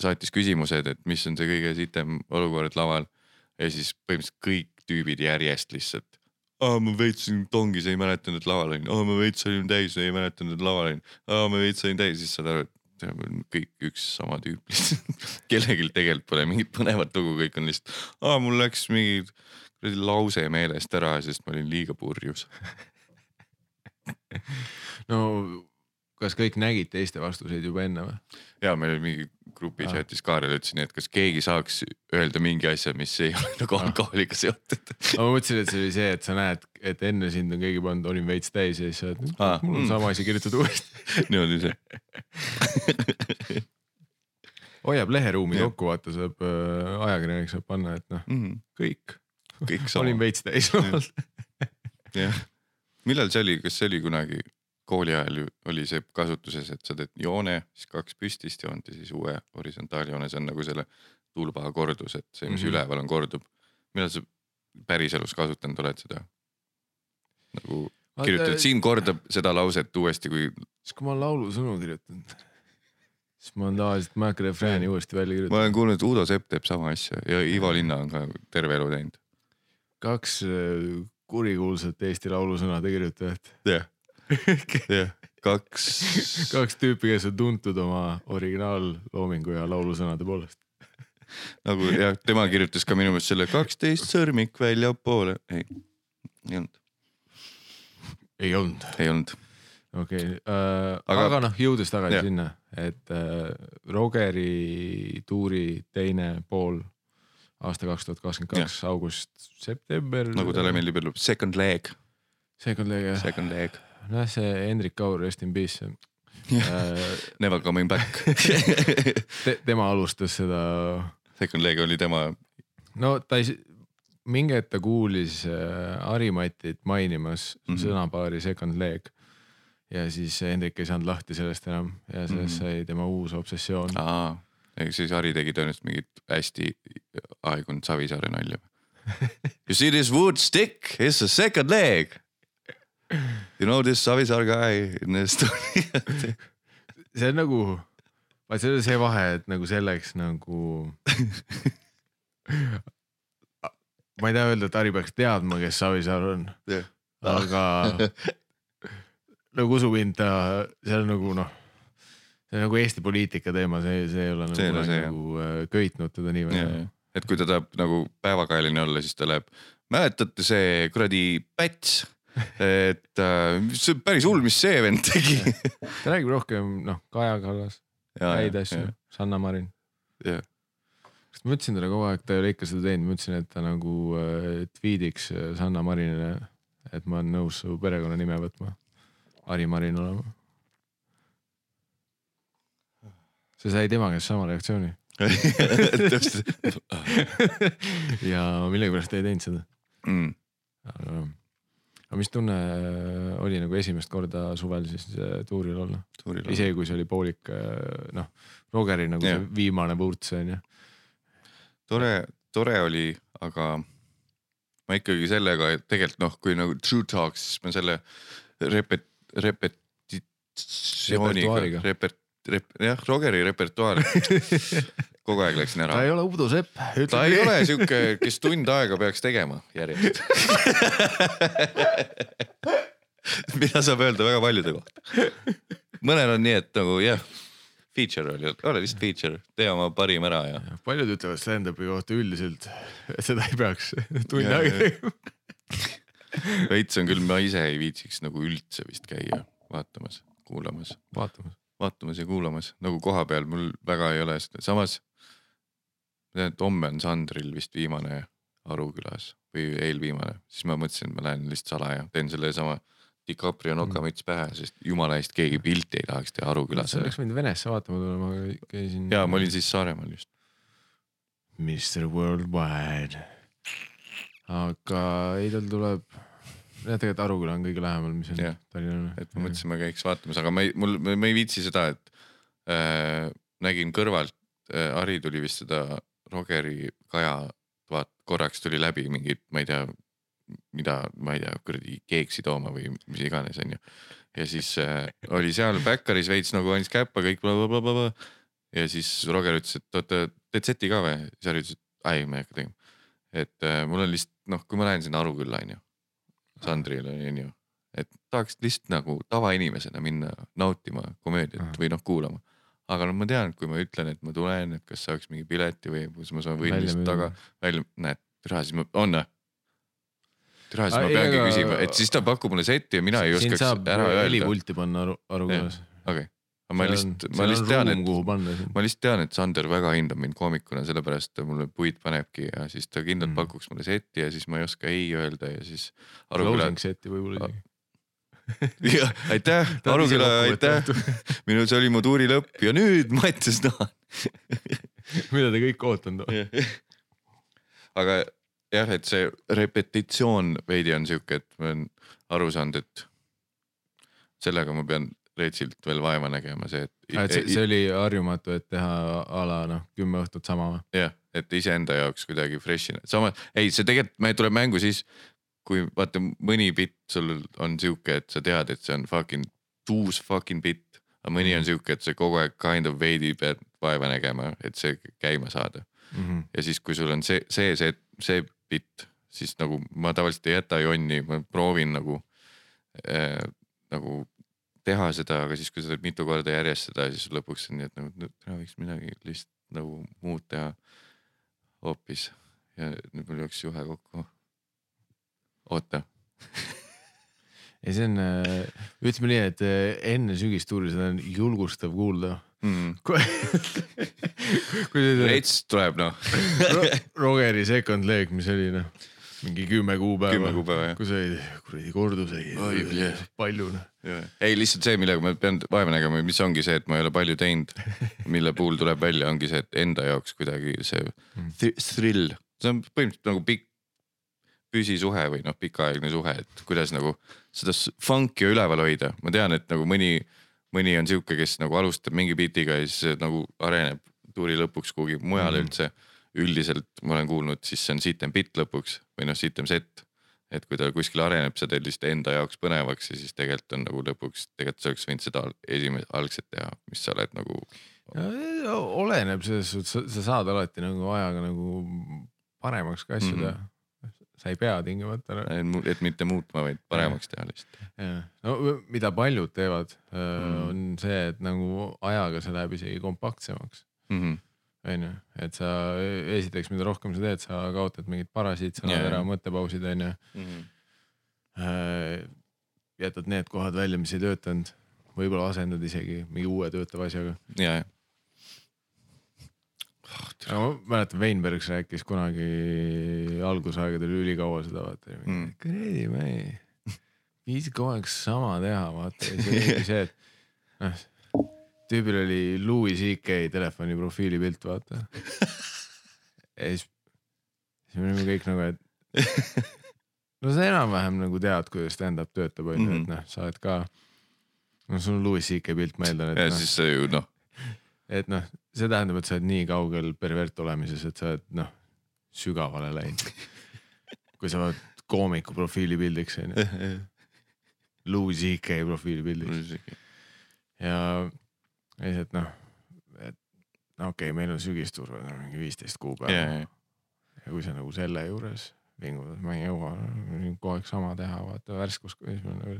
saatis küsimused, et mis on see kõige sitem olukord laval ja siis põhimõtteliselt kõik tüübid järjest lihtsalt. aa, ma veits olin tongis, ei mäletanud, et laval olin, aa, ma veits olin täis, ei mäletanud, et laval olin, aa, ma veits olin täis, siis saad aru, et kõik üks sama tüüp lihtsalt. kellelgi tegelikult pole mingit põnevat lugu, kõik on lihtsalt, aa, mul läks mingi kuradi lause meelest ära, sest ma olin liiga purjus. no kas kõik nägid teiste vastuseid juba enne või? ja meil oli mingi grupi chatis Kaarel ütles nii, et kas keegi saaks öelda mingi asja, mis ei ole nagu alkoholiga seotud. ma mõtlesin, et see oli see, et sa näed, et enne sind on keegi pannud, olin veits täis ja siis sa oled, mul on mm. sama asi kirjutatud uuesti. niimoodi see. hoiab leheruumi kokku, vaata saab äh,, ajakirjanik saab panna, et noh, Mhm. kõik. kõik olin veits täis jah. millal see oli, kas see oli kunagi kooli ajal oli see kasutuses, et sa teed joone, siis kaks püstist joont ja siis uue horisontaaljoone, see on nagu selle tulba kordus, et see, mis mm. -hmm. üleval on, kordub. millal sa päriselus kasutanud oled seda? nagu kirjutad, siis siin kordab seda lauset uuesti, kui kui ma olen laulusõnu kirjutanud, siis ma olen tavaliselt, ma ei hakka refrääni uuesti välja ma kirjutama. olen kuulnud, et Udo Sepp teeb sama asja ja Ivo Linna on ka terve elu teinud. kaks äh, kurikuulsat Eesti laulusõnade kirjutajat. jah, jah, kaks. kaks tüüpi, kes on tuntud oma originaalloomingu ja laulusõnade poolest. nagu jah, tema kirjutas ka minu meelest selle kaksteist sõrmik väljapoole, ei, ei olnud, ei olnud, ei olnud. okei okay. äh,, Aga- aga, noh, jõudes tagasi Jah. ja. sinna, et äh, Rogeri tuuri teine pool aasta kaks tuhat kakskümmend kaks august, september. nagu talle meeldib öelda, second leg, seekord oli jah, second leg, noh see Hendrik Kaur, rest in peace äh,. never coming back te, tema alustas seda, Second leg oli tema, no ta ei, mingi hetk ta kuulis äh, Harimatit mainimas mm. -hmm. sõnapaari second leg. ja siis Hendrik ei saanud lahti sellest enam ja sellest Mhm. sai tema uus obsessioon. aa, ehk siis Harri tegi tõenäoliselt mingit hästi aegunud Savisaare nalja. You see this wood stick, it's a second leg. You know this Savisaar guy in story see on nagu, vaat see on see vahe, et nagu selleks nagu. ma ei taha öelda, et Harri peaks teadma, kes Savisaar on, Jah. aga nagu usu mind, ta, see on nagu noh, see on nagu Eesti poliitika teema, see, see ei ole See ei nagu, see, nagu äh, köitnud teda nii väga. et kui ta tahab nagu päevakajaline olla, siis ta läheb, mäletate see kuradi Päts, et äh, see on päris hull, mis see vend tegi. ta räägib rohkem noh, Kaja Kallas, häid asju, Sanna Marin. jah, ma ütlesin talle kogu aeg, ta ei ole ikka seda teinud, ma ütlesin, et ta nagu äh, tweetiks äh, Sanna Marinile, et ma olen nõus su perekonnanime võtma. Hari Marin olema. see sai tema käest sama reaktsiooni ja millegipärast ta ei teinud seda. Mm. aga, aga mis tunne äh, oli nagu esimest korda suvel siis äh, tuuril olla, isegi kui see oli poolik äh, noh, Rogeri nagu Jah. see viimane vurts on ju. tore, tore oli, aga ma ikkagi sellega et tegelikult noh, kui nagu true talk, siis ma selle repet-, repetitsiooniga repet-, rep-, jah, Rogeri repertuaar kogu aeg läksin ta ära. ei ole Udo Sepp. ta ei ole sihuke, kes tund aega peaks tegema järjest. mida saab öelda väga paljude kohta. mõnel on nii, et nagu jah, feature oli, ole lihtsalt feature, tee oma parim ära ja. paljud ütlevad stand-up'i kohta üldiselt, et seda ei peaks tund aega tegema. veits on küll, ma ise ei viitsiks nagu üldse vist käia vaatamas, kuulamas, vaatame. vaatamas ja kuulamas nagu koha peal mul väga ei ole seda, samas. tean, et homme on Sandril vist viimane Arukülas või eelviimane, siis ma mõtlesin, et ma lähen lihtsalt salaja, teen sellesama DiCaprio nokamüts pähe, sest jumala eest keegi pilti ei tahaks teha Arukülas sa. oleks võinud Venesse vaatama tulla, ma käisin. ja ma olin siis Saaremaal just. Mr Worldwide. aga ei, tal tuleb, jah, tegelikult Aruküla on kõige lähemal, mis on. Tallinnale. et ma mõtlesin, ma käiks vaatamas, aga ma ei, mul, ma ei viitsi seda, et äh, nägin kõrvalt äh,, Harri tuli vist seda Rogeri kaja, vaat korraks tuli läbi mingid, ma ei tea, mida, ma ei tea, kuradi keeksi tooma või mis iganes, onju. ja siis äh, oli seal Backeris veits nagu andis käppa kõik blablabla. ja siis Roger ütles, et oota, teed seti ka või? siis Harri ütles, et ai, ma ei hakka tegema. et äh, mul on lihtsalt noh, kui ma lähen sinna Arukülla onju, Sandrile onju, et tahaks lihtsalt nagu tavainimesena minna nautima komöödiat või noh, kuulama. Aga no ma tean, et kui ma ütlen, et ma tulen, et kas saaks mingi pileti või kas ma saan, müüa. taga välja, näed, türa siis ma, on või? türa siis ma peangi aga- küsima, et siis ta pakub mulle setti ja mina ei oskaks ära öelda. helipulti panna Aru, Arukülas. okei, ma lihtsalt, ma lihtsalt tean, et ma lihtsalt tean, et Sander väga hindab mind koomikuna, sellepärast ta mulle puid panebki ja siis ta kindlalt Mm. pakuks mulle setti ja siis ma ei oska ei öelda ja siis. Closing, set'i võib-olla isegi. aitäh, Aruküla, aitäh minu, see oli mu tuuri lõpp ja nüüd Mattias tahan. mida te kõik ootanud olete? aga jah, et see repetitsioon veidi on sihuke, et ma olen aru saanud, et sellega ma pean retsilt veel vaeva nägema, see, et. et see, see oli harjumatu, et teha a la noh, kümme õhtut sama või? jah, et iseenda jaoks kuidagi fresh'ina, samas ei, see tegelikult, me tuleb mängu siis, kui vaata mõni bitt sul on sihuke, et sa tead, et see on fucking tuus fucking bitt. aga mõni on sihuke, et sa kogu aeg kind of veidi pead vaeva nägema, et see käima saada. Mhm. ja siis, kui sul on see, see, see, see bitt, siis nagu ma tavaliselt ei jäta jonni, ma proovin nagu äh,, nagu teha seda, aga siis, kui sa teed mitu korda järjest seda, siis lõpuks on nii, et nagu no, täna võiks midagi lihtsalt nagu muud teha hoopis ja nüüd mul jooksis juhe kokku. oota, ja see on, ütleme nii, et äh, enne sügistuuri seda on julgustav kuulda. mm. kui kui see rets tuleb noh, Ro- Rogeri second leg, mis oli noh, mingi kümme kuupäeva. kümme kuupäeva jah. kui sa ei, kuradi korduseid palju noh. ei lihtsalt see, millega ma pean vaeva nägema, mis ongi see, et ma ei ole palju teinud, mille puhul tuleb välja, ongi see, et enda jaoks kuidagi see Mm. th- thrill, see on põhimõtteliselt nagu pikk püsisuhe või noh, pikaaegne suhe, et kuidas nagu seda funk'i üleval hoida, ma tean, et nagu mõni, mõni on sihuke, kes nagu alustab mingi beat'iga ja siis nagu areneb tuuri lõpuks kuhugi mujale mm. üldse. üldiselt ma olen kuulnud, siis see on sitem bitt lõpuks või noh, sitem set et kui ta kuskil areneb, sa teed lihtsalt enda jaoks põnevaks ja siis tegelikult on nagu lõpuks, tegelikult sa oleks võinud seda esimest, algset teha, mis sa oled nagu. oleneb selles suhtes, sa saad alati nagu ajaga nagu paremaks ka asju teha. Sa ei pea tingimata. et mitte muutma, vaid paremaks teha lihtsalt. no mida paljud teevad, Mhm. on see, et nagu ajaga see läheb isegi kompaktsemaks Mhm. onju, et sa esiteks, mida rohkem sa teed, sa kaotad mingid parasiit, sa Jaa, annad ära mõttepausid onju. jätad need kohad välja, mis ei töötanud, võib-olla asendad isegi mingi uue töötava asjaga. ja, ja. Aga ma mäletan, Weinbergs rääkis kunagi algusaegadel ülikaua seda vaata Mm.. kuradi, ma ei, viitsi kogu aeg sama teha, vaata ja siis oligi see, et noh, tüübil oli Louis CK telefoni profiilipilt, vaata. ja siis, siis me olime kõik nagu, et no sa enam-vähem nagu tead, kuidas stand-up töötab, onju, et Mhm. noh, sa oled ka, no sul on Louis CK pilt, ma eeldan, ja et noh siis see ju noh, et noh, see tähendab, et sa oled nii kaugel pervert olemises, et sa oled noh, sügavale läinud. kui sa vaatad koomiku profiilipildiks on ju, Louis CK profiilipildiks ja lihtsalt noh, et no okei okay,, meil on sügisturg on mingi viisteist kuupäeva yeah. ja, kui sa nagu selle juures vingud, et ma ei jõua kogu aeg sama teha, vaata värskus, siis ma nagu.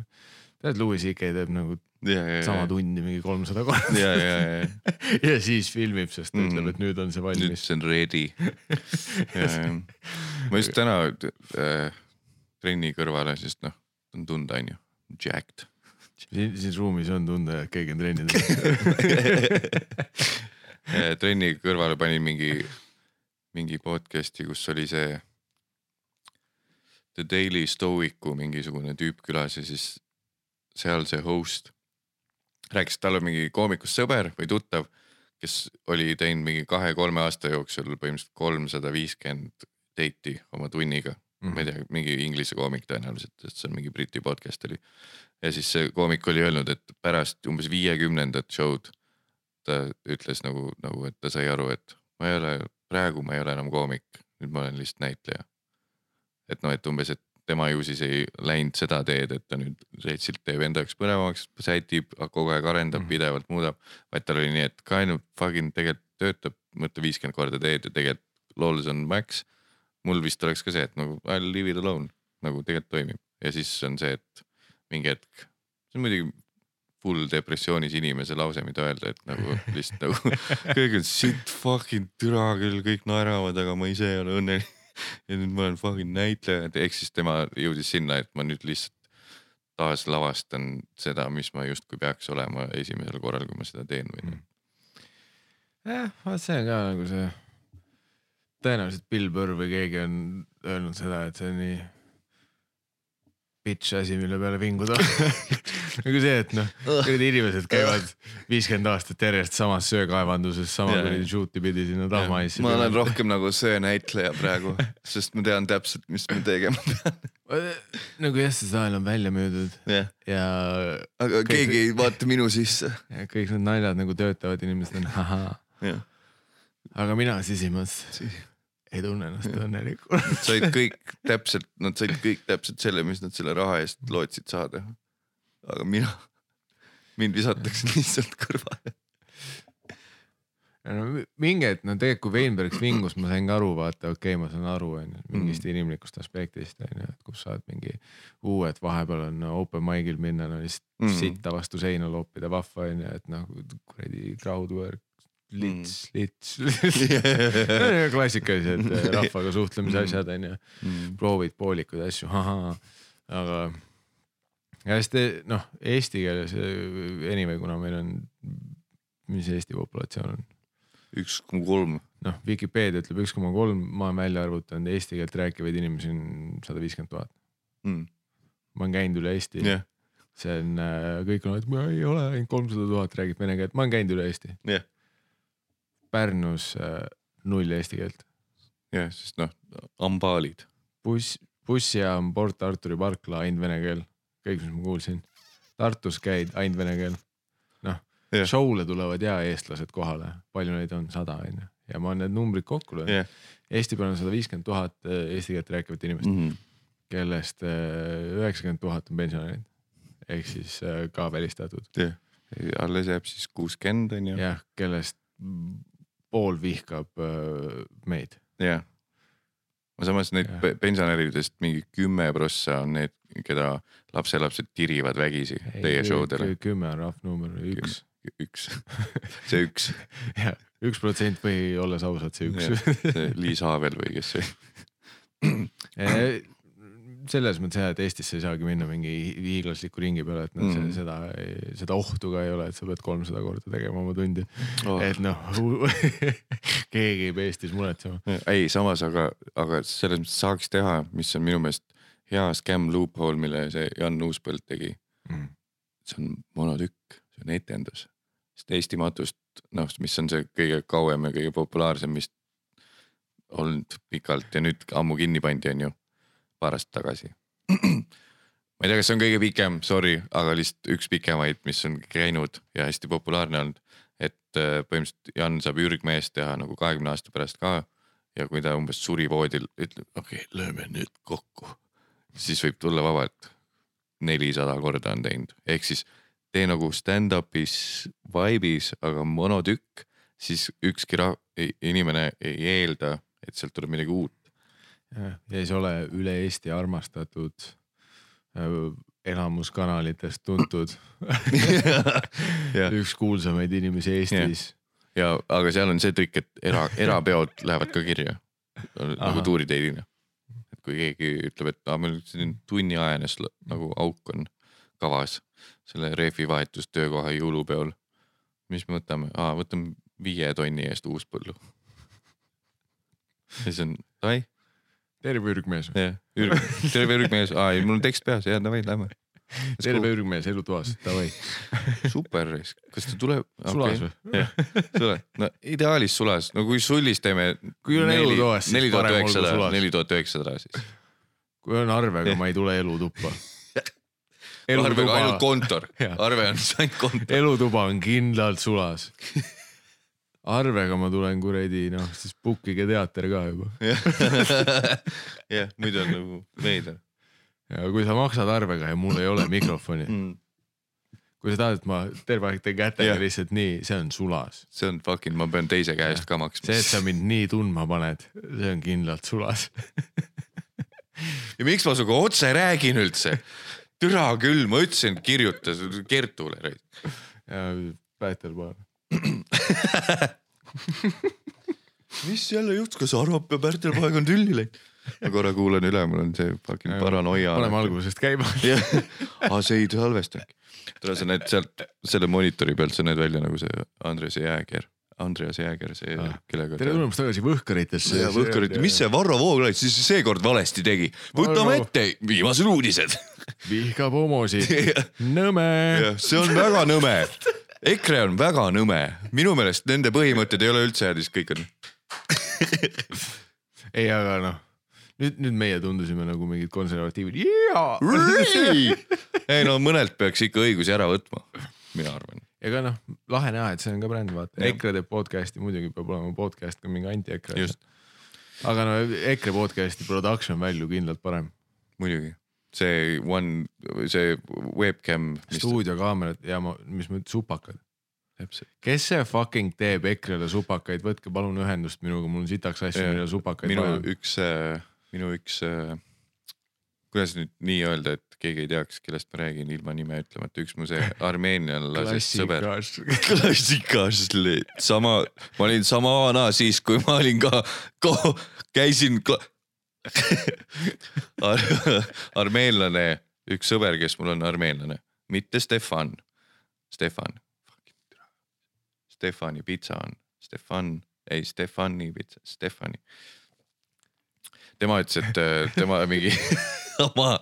tead, Louis CK teeb nagu ja, ja, sama tundi mingi kolmsada korda ja, ja, ja, ja siis filmib, sest ta Mhm. ütleb, et nüüd on see nüüd valmis. see on ready. ma just täna äh, trenni kõrvale, sest noh, on tunda, onju, jacked. siin, siin ruumis on tunda, et keegi on trenni teinud. trenni kõrvale panin mingi, mingi podcast'i, kus oli see The Daily Stoicu mingisugune tüüp külas ja siis seal see host rääkis, et tal on mingi koomikust sõber või tuttav, kes oli teinud mingi kahe-kolme aasta jooksul põhimõtteliselt kolmsada viiskümmend date'i oma tunniga ma ei tea, mingi inglise koomik tõenäoliselt, sest see on mingi Briti podcast oli. ja siis see koomik oli öelnud, et pärast umbes viiekümnendat show'd ta ütles nagu, nagu, et ta sai aru, et ma ei ole, praegu ma ei ole enam koomik, nüüd ma olen lihtsalt näitleja. et noh, et umbes, et tema ju siis ei läinud seda teed, et ta nüüd retsilt teeb enda jaoks põnevamaks, sätib, kogu aeg arendab mm., pidevalt muudab. vaid tal oli nii, et kind of fucking tegelikult töötab, mõtle viiskümmend korda teed ja tegelikult lols on max mul vist oleks ka see, et nagu I leave it alone nagu tegelikult toimib ja siis on see, et mingi hetk, see on muidugi full depressioonis inimese lause, mida öelda, et nagu lihtsalt nagu kõik on shit fucking türa küll, kõik naeravad, aga ma ise ei ole õnnelik. ja nüüd ma olen fucking näitleja, ehk siis tema jõudis sinna, et ma nüüd lihtsalt taas lavastan seda, mis ma justkui peaks olema esimesel korral, kui ma seda teen või noh. jah, vaat see on ka nagu see, tõenäoliselt Bill Burr või keegi on öelnud seda, et see on nii bitch asi, mille peale vinguda. nagu see, et noh, kuradi inimesed käivad viiskümmend aastat järjest samas söekaevanduses, sama kuradi shoot'i pidi sinna tahmaissi. ma olen rohkem nagu söönäitleja praegu, sest ma tean täpselt, mis ma tegema pean. nagu jah, see saal on välja müüdud jah, ja, aga Kõik- keegi ei vaata minu sisse. kõik need naljad nagu töötavad, inimesed on ahaa, jah, aga mina sisimas ei tunne ennast õnnelikuna. said kõik täpselt, nad said kõik täpselt selle, mis nad selle raha eest lootsid saada. aga mina, mind visatakse lihtsalt kõrvale. no mingi hetk, no tegelikult kui Veinbergs vingus, ma sain ka aru, vaata, okei okay,, ma saan aru, onju, mingist Mm. inimlikust aspektist onju, et kus saad mingi uue, et vahepeal on no, open mic'il minna, no lihtsalt. Mm. sitta vastu seina loopida, vahva onju, et noh, kuradi crowd work, lits mm., lits klassikalised eh, rahvaga suhtlemise Mm. asjad onju, Mm. proovid poolikuid asju, aga te noh, eesti keeles eh, anyway, kuna meil on, mis Eesti populatsioon on üks koma kolm. noh, Vikipeedia ütleb üks koma kolm, ma olen välja arvutanud, eesti keelt rääkivaid inimesi on sada viiskümmend tuhat. ma olen käinud üle Eesti jah, see on, kõik on, et ma ei ole ainult kolmsada tuhat räägib vene keelt, ma olen käinud üle Eesti. jah, Pärnus äh, null eesti keelt, jah, sest noh, ambaalid. buss, bussijaam Port Arturi parkla ainult vene keel, kõik, mis ma kuulsin. Tartus käid ainult vene keel. noh show'le tulevad ja eestlased kohale, palju neid on, sada on ju, ja ma olen need numbrid kokku löönud. jah, Eesti peal on sada viiskümmend tuhat äh, eesti keelt rääkivat inimest mm, Mhm. kellest äh, üheksakümmend tuhat on pensionärid ehk siis ka välistatud jah, alles jääb siis kuuskümmend on ju. jah, kellest pool vihkab äh, meid. jah. aga samas neid pe- pensionäridest mingi kümme prossa on need, keda lapselapsed tirivad vägisi teie show dele. kümme on rahv number, üks. üks, see üks, jah, üks protsent või olles ausad, see üks. see Liis Haavel või kes see selles mõttes jah, et Eestisse ei saagi minna mingi hiiglasliku ringi peale, et noh Mm. seda, seda ohtu ka ei ole, et sa pead kolmsada korda tegema oma tundi oh.. et noh, keegi ei pea Eestis muretsema. ei, samas aga, aga selles mõttes saaks teha, mis on minu meelest hea scam loophole, mille see Jan Uuspõld tegi. Mm. see on monotükk, see on etendus. sest Eesti matust, noh, mis on see kõige kauem ja kõige populaarsem, mis olnud pikalt ja nüüd ammu kinni pandi, on ju, paar aastat tagasi. ma ei tea, kas see on kõige pikem, sorry, aga lihtsalt üks pikemaid, mis on käinud ja hästi populaarne olnud. et äh, põhimõtteliselt Jan saab ürgmeest teha nagu kahekümne aasta pärast ka ja kui ta umbes suri voodil, ütleb okei okay,, lööme nüüd kokku, siis võib tulla vabalt nelisada korda on teinud, ehk siis tee nagu stand-up'is vibe'is, aga monotükk, siis ükski inimene ei eelda, et sealt tuleb midagi uut. Ja siis ole üle Eesti armastatud, elamuskanalitest tuntud, Jah. üks kuulsamaid inimesi Eestis. ja, aga seal on see trikk, et era, erapeod lähevad ka kirja nagu tuuriteidina. et kui keegi ütleb, et aa, meil siin tunniajane nagu auk on kavas selle rehvi vahetus töökoha jõulupeol. mis me võtame, võtame viie tonni eest uuspõllu. ja siis on, davai, terve ürgmees, jah, terve ürgmees, aa ei, mul on tekst peas, jaa davai, lähme. terve ürgmees elutoas, davai, super, kas ta tuleb? sulas või? jah, sulas, no ideaalis sulas, no kui sullis teeme. Kui on elutoas, siis parem olgu sulas. neli tuhat üheksasada siis. kui on arvega, ma ei tule elutuppa. arvega ainult kontor arve on ainult kontor. elutuba on kindlalt sulas. arvega ma tulen kuradi noh, siis bookige teater ka juba. jah, nüüd on nagu veider ja kui sa maksad arvega ja mul ei ole mikrofoni, mm.. kui sa tahad, et ma terve aeg teen kätega lihtsalt nii, see on sulas. see on fucking, ma pean teise käest ka maksma see, et sa mind nii tundma paned, see on kindlalt sulas. ja miks ma sinuga otse räägin üldse? türa küll, ma ütlesin, kirjuta Kertule. ja Päeterpaar. mis jälle juhtus, kas Arvap ja Pärtel poeg on tülli läinud? ma korra kuulan üle, mul on see fucking paranoia. paneme algusest käima. jah, aga see ei salvesta tule sa näed sealt selle monitori pealt, sa näed välja nagu see Andres Jääger, Andreas Jääger, see Ah. kellega. tere tulemast tagasi Võhkaritesse. ja Võhkarit, mis see Varro Vooglaid siis seekord valesti tegi? võtame ette viimased uudised. vihkab homosid, Nõme. see on väga nõme. EKRE on väga nõme, minu meelest nende põhimõtted ei ole üldse head, siis kõik on. ei, aga noh, nüüd, nüüd meie tundusime nagu mingid konservatiivid. jaa. ei no mõnelt peaks ikka õigusi ära võtma, mina arvan. ega noh, lahe näha, et see on ka bränd, vaata. EKRE teeb podcast'i, muidugi peab olema podcast ka mingi anti-EKRE aga no EKRE podcast'i production value kindlalt parem. muidugi, see one, see webcam. stuudiokaamerad ja ma, mis ma ütlen, supakad. kes see fucking teeb EKRE-le supakaid, võtke palun ühendust minuga, mul on sitaks asju, millele supakaid minu vaja. üks, minu üks, kuidas nüüd nii öelda, et keegi ei teaks, kellest ma räägin ilma nime ütlemata, üks mu see armeenlasest sõber. klassikas, sama, ma olin sama vana siis, kui ma olin ka, ka, käisin kla... Ar, armeenlane, üks sõber, kes mul on armeenlane, mitte Stefan, Stefan, Stefani pitsa on, Stefan, ei Stefani pitsa, Stefani. tema ütles, et äh, tema mingi oma,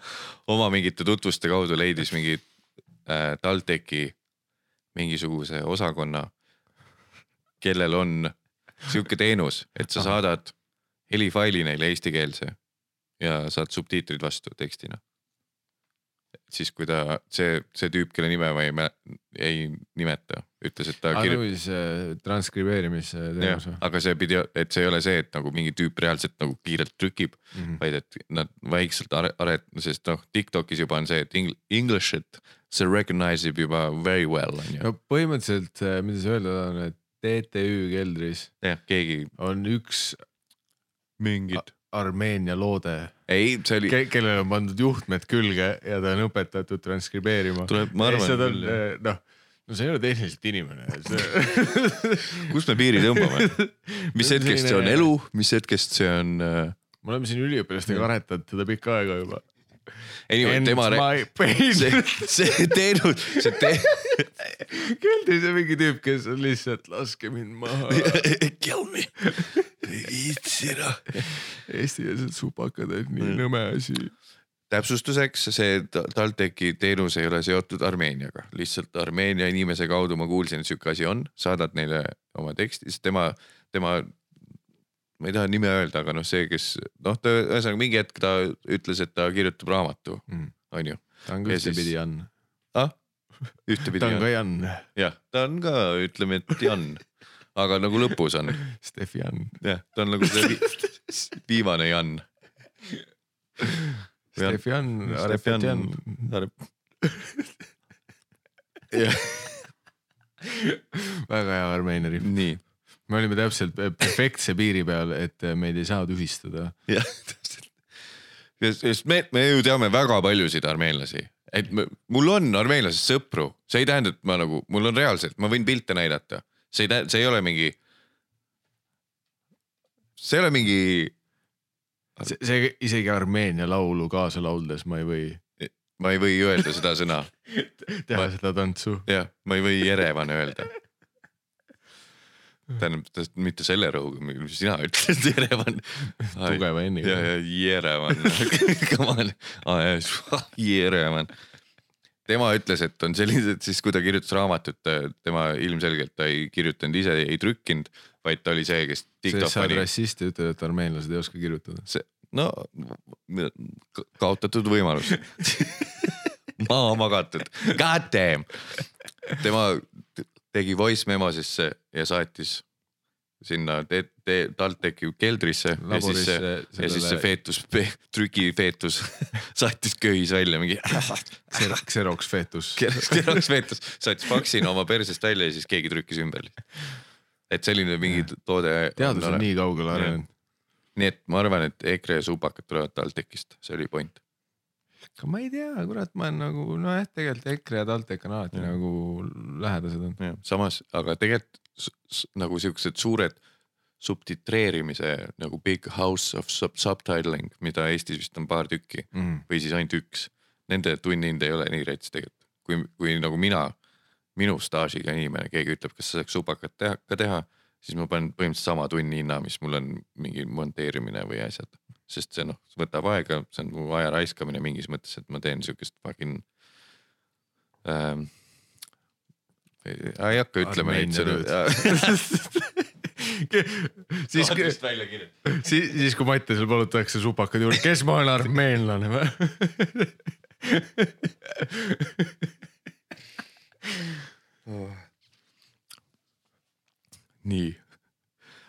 oma mingite tutvuste kaudu leidis mingi äh, TalTechi mingisuguse osakonna, kellel on sihuke teenus, et sa saadad helifaili neile eestikeelse ja saad subtiitrid vastu tekstina. siis kui ta, see, see tüüp, kelle nime ma ei, ei nimeta, ütles, et ta aga kirjutab nagu siis äh, transkribeerimisteenus jah või?, aga see pidi, et see ei ole see, et nagu mingi tüüp reaalselt nagu kiirelt trükib, Mhm. vaid et nad vaikselt are-, aret-, sest noh, Tiktokis juba on see, et ing- English, et see recognize ib juba very well on ju. no põhimõtteliselt, mida sa öelda tahan, et TTÜ keldris jah, keegi on üks mingid, Armeenia loode, ei, see oli, kellele on pandud juhtmed külge ja ta on õpetatud transkribeerima. tuleb, ma arvan küll, noh, no see ei ole tehniliselt inimene, see. kus me piiri tõmbame, mis hetkest see on elu, mis hetkest see on äh,, me oleme siin üliõpilastega aretanud teda pikka aega juba. anyway, End tema, my pain. see, see teenus, see te-, keldris on mingi tüüp, kes on lihtsalt laske mind maha. kill me, viitsi noh. eestikeelsed supakad on nii Mm. nõme asi. täpsustuseks, see Ta- TalTechi teenus ei ole seotud Armeeniaga, lihtsalt Armeenia inimese kaudu ma kuulsin, et sihuke asi on, saadad neile oma teksti, siis tema, tema. Ma ei taha nime öelda, aga noh, see, kes noh, ta ühesõnaga mingi hetk ta ütles, et ta kirjutab raamatu, Mm. on ju ta on ka ühtepidi Jan. ah?. ta ühtepidi on ka jah, Jan. jah, ta on ka, ütleme, et Jan, aga nagu lõpus on Stefan. jah, ta on nagu see vi viimane Jan. Stefan, Stefan Arepetjan. väga hea Armeenia riff. nii, me olime täpselt perfektse piiri peal, et meid ei saa tühistada. jah, täpselt. sest me, me ju teame väga paljusid armeenlasi, et me, mul on armeenlasest sõpru, see ei tähenda, et ma nagu, mul on reaalselt, ma võin pilte näidata, see ei tähenda, see ei ole mingi. see ei ole mingi, see, see isegi Armeenia laulu kaasa lauldes ma ei või ma ei või öelda seda sõna, teha Ma- seda tantsu. jah, ma ei või Jerevan öelda. tähendab, mitte selle rõhuga, mis sina ütled, Jerevan. tugeva ja, N-iga. ja Jerevan, come on, Jerevan. tema ütles, et on sellised, siis kui ta kirjutas raamatut, tema ilmselgelt ta ei kirjutanud ise, ei trükkinud, vaid ta oli see, kes sa oled rassist ja ütled, et armeenlased ei oska kirjutada. see, no ka- kaotatud võimalus. maha magatud, god damn. tema tegi voice memosesse ja saatis sinna te, te, TalTechi keldrisse ja siis see laborisse ja siis see sellele feetus, trükifeetus saatis köis välja mingi Xer- Xerox feetus. keroks feetus, saatis faksina oma persest välja ja siis keegi trükkis ümber. et selline mingi toode. teadus on nii kaugele arenenud. nii et ma arvan, et EKRE supakad tulevad TalTechist, see oli point. Aga ma ei tea, kurat, ma olen nagu nojah, tegelikult EKRE ja TalTech on alati Jah. nagu lähedased on. samas, aga tegelikult nagu siuksed suured subtitreerimise nagu big house of sub subtitling, mida Eestis vist on paar tükki Mm. või siis ainult üks. Nende tunnihind ei ole nii rets tegelikult, kui, kui nagu mina, minu staažiga inimene, keegi ütleb, kas sa saaks subakat teha, ka teha, siis ma panen põhimõtteliselt sama tunnihinna, mis mul on mingi monteerimine või asjad. Sest see noh, võtab aega, see on mu aja raiskamine mingis mõttes, et ma teen siukest fucking ähm,. ei hakka ütlema neid sõnu. siis, siis, siis kui Mattiasel palutakse supakad juurde, kes ma olen armeenlane või? nii,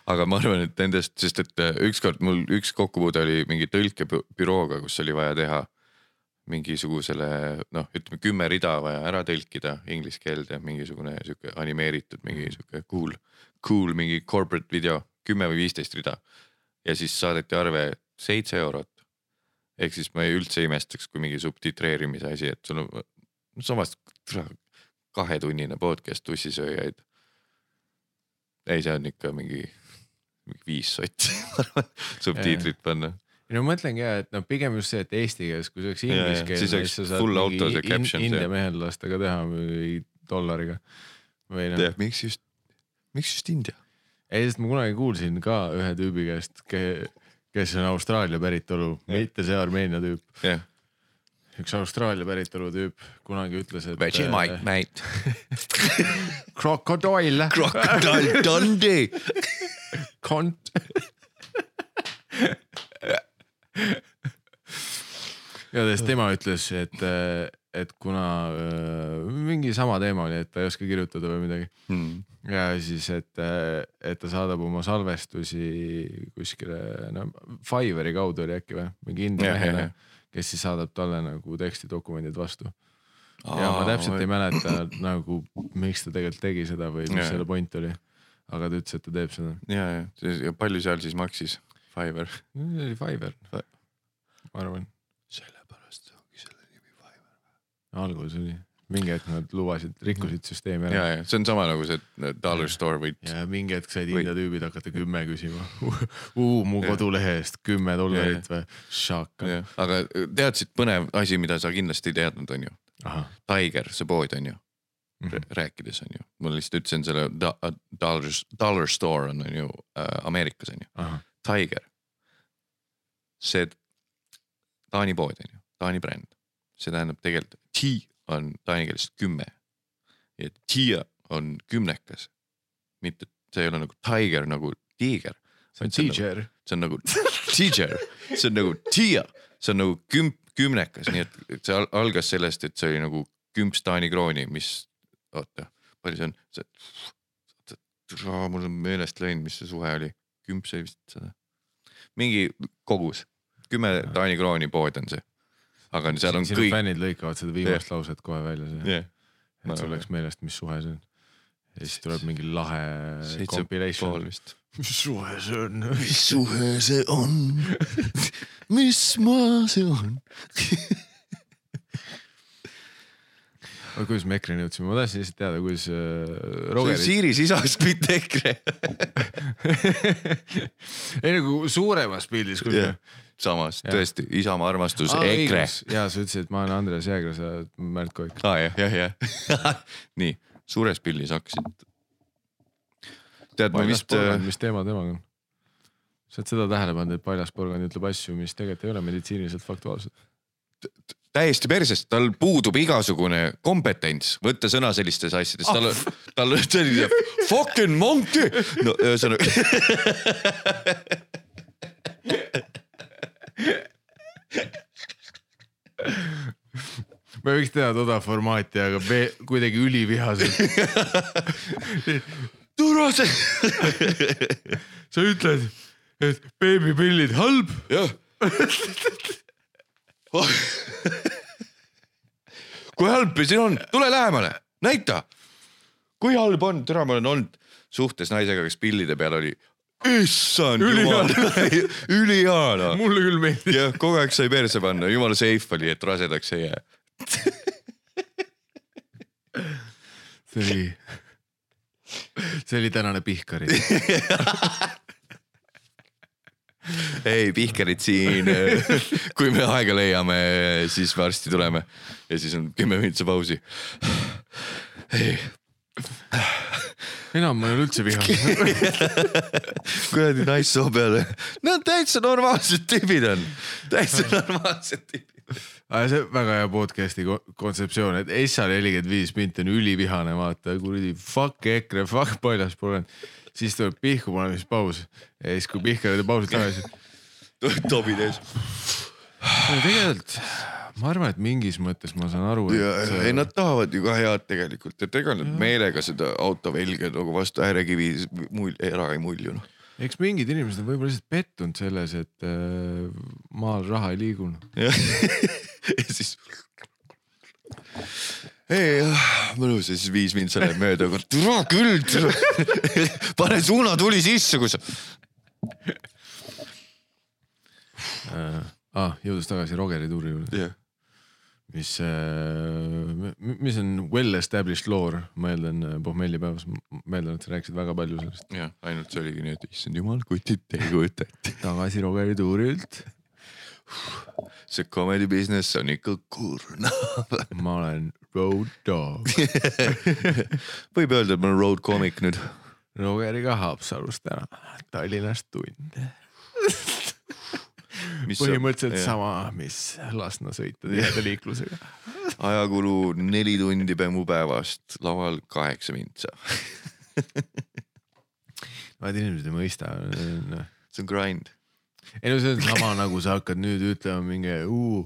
aga ma arvan, et nendest, sest et äh, ükskord mul üks kokkupuude oli mingi tõlkebürooga, kus oli vaja teha mingisugusele noh, ütleme kümme rida vaja ära tõlkida inglise keelde, mingisugune sihuke animeeritud mingi sihuke cool, cool mingi corporate video, kümme või viisteist rida. ja siis saadeti arve seitse eurot. ehk siis ma ei üldse imestaks, kui mingi subtitreerimise asi, et sul on samas kahetunnine podcast tussisööjaid. ei, see on ikka mingi viis sotti, subtiitrid panna. no ma mõtlengi ja, et noh, pigem just see, et eesti keeles, kui see oleks inglise keeles, siis sa saad mingi in, India mehel lastega teha või dollariga. või noh, miks just, miks just India? ei sest ma kunagi kuulsin ka ühe tüübi käest, kes on Austraalia päritolu, mitte see Armeenia tüüp. üks Austraalia päritolu tüüp kunagi ütles, et. Vegemite, mate. krokodil. Crocodile Dundee. kont. igatahes tema ütles, et, et kuna äh, mingi sama teema oli, et ta ei oska kirjutada või midagi Hmm. ja siis, et, et ta saadab oma salvestusi kuskile, no Fiverri kaudu oli äkki või, mingi India mehele kes siis saadab talle nagu tekstidokumendid vastu. ja ma täpselt ei mäleta nagu, miks ta tegelikult tegi seda või mis selle point oli. Aga ta ütles, et ta teeb seda. ja, ja, ja palju seal siis maksis Fiverr? see oli Fiverr, ma arvan, sellepärast ongi selle nimi Fiverr. alguses oli, mingi hetk nad lubasid, rikkusid süsteemi ja ära., ja see on sama nagu see dollar store või ja mingi hetk said India tüübid hakata kümme küsima. uu, mu kodulehe eest kümme dollarit või, šaka. aga teadsid põnev asi, mida sa kindlasti ei teadnud, on ju. ahah, Tiger, see pood on ju, Mhm. rääkides on ju, ma lihtsalt ütlesin selle do- dollar, dollar store on, on ju äh, Ameerikas on ju, Tiger. see Taani pood on ju, Taani bränd, see tähendab tegelikult T on taani keeles kümme. ja Tia on kümnekas, mitte, see ei ole nagu Tiger nagu tiiger, see on teacher. see on nagu Tiger, see on nagu Tia, see on nagu küm-, kümnekas, nii et see al- algas sellest, et see oli nagu kümps Taani krooni, mis, oota, palju see on, see mul on meelest läinud, mis see suhe oli, kümpse vist seda. mingi kogus, kümme Taani krooni pood on see. aga seal on sinu kõik, fännid lõikavad seda viimast lauset kohe välja, jah, et sul oleks meelest, mis suhe see on. ja siis tuleb mingi lahe compilation mis suhe see on? mis suhe see on? mis maa see on? oota, kuidas me EKRE-ni jõudsime, ma tahtsin lihtsalt teada, kuidas äh, Rogerit, Siiri sisast, mitte EKRE. ei nagu suuremas pildis, kus Jah. samas Jah. tõesti, Isamaa armastus, Aa, EKRE. jaa, sa ütlesid, et ma olen Andres Jääger, sa oled Märt Koik. aa jah, jah, jah. nii, suures pildis hakkasid. tead, ma vist, äh, mis teema temaga on? sa oled seda tähele pannud, et paljas porgand ütleb asju, mis tegelikult ei ole meditsiiniliselt faktuaalsed. Täiesti persest, tal puudub igasugune kompetents võtta sõna sellistes asjades, tal, tal on selline fucking monkey. no ühesõnaga, me võiks teha toda formaati, aga me kuidagi ülivihaselt. tule see. sa ütled, et beebipillid halb. jah. kui halb see on, tule lähemale, näita. kui halb on, tere, ma olen olnud suhtes naisega, kes pillide peal oli. issand jumal, ülihea noh. mulle küll meeldib. jah, kogu aeg sai perse panna, jumala safe oli, et rasedaks ei jää. see oli, see oli tänane Pihkari. ei, Pihkarid siin, kui me aega leiame, siis varsti tuleme ja siis on kümme minutit pausi. ei, enam ma ei ole üldse vihane. kuradi naissoo peale, nad täitsa normaalsed tüübid on, täitsa normaalsed tüübid. aga see väga hea podcast'i ko- kontseptsioon, et Essa nelikümmend viis minti on ülivihane, vaata kuradi fuck EKRE, fuck paljas porgand. Siis tuleb pihku panemispaus ja siis, kui Pihkar teeb pausi tagasi. tobid ees. tegelikult ma arvan, et mingis mõttes ma saan aru, et ei, nad tahavad ju ka head tegelikult, et ega nad meelega seda auto velge nagu vastu äärekivi mul-, ära ei mulju noh. eks mingid inimesed on võib-olla lihtsalt pettunud selles, et äh, maal raha ei liigunud. ja siis. Ei jah, mõnus ja siis viis mind selle mööda, türa küll, pane suunatuli sisse, kui sa. äh,. Ah, jõudes tagasi Rogeri tuuri juurde, jah, mis äh,, mis on well established lore, ma eeldan äh, pohmellipäevas, ma eeldan, et sa rääkisid väga palju sellest. jah, ainult see oligi nii, et issand jumal, kutid ette. tagasi Rogeri tuurilt, see comedy business on ikka kurnav. ma olen road dog. võib öelda, et ma olen road comic nüüd. Rogeriga Haapsalust täna, Tallinnast tund. Mis põhimõtteliselt on- sama, mis Lasna sõita tiheda liiklusega. ajakulu neli tundi Bemmu päevast, laval kaheksa mintsa. vaid inimesed ei mõista, noh see on grind. Ei no see on sama nagu sa hakkad nüüd ütlema mingi uu,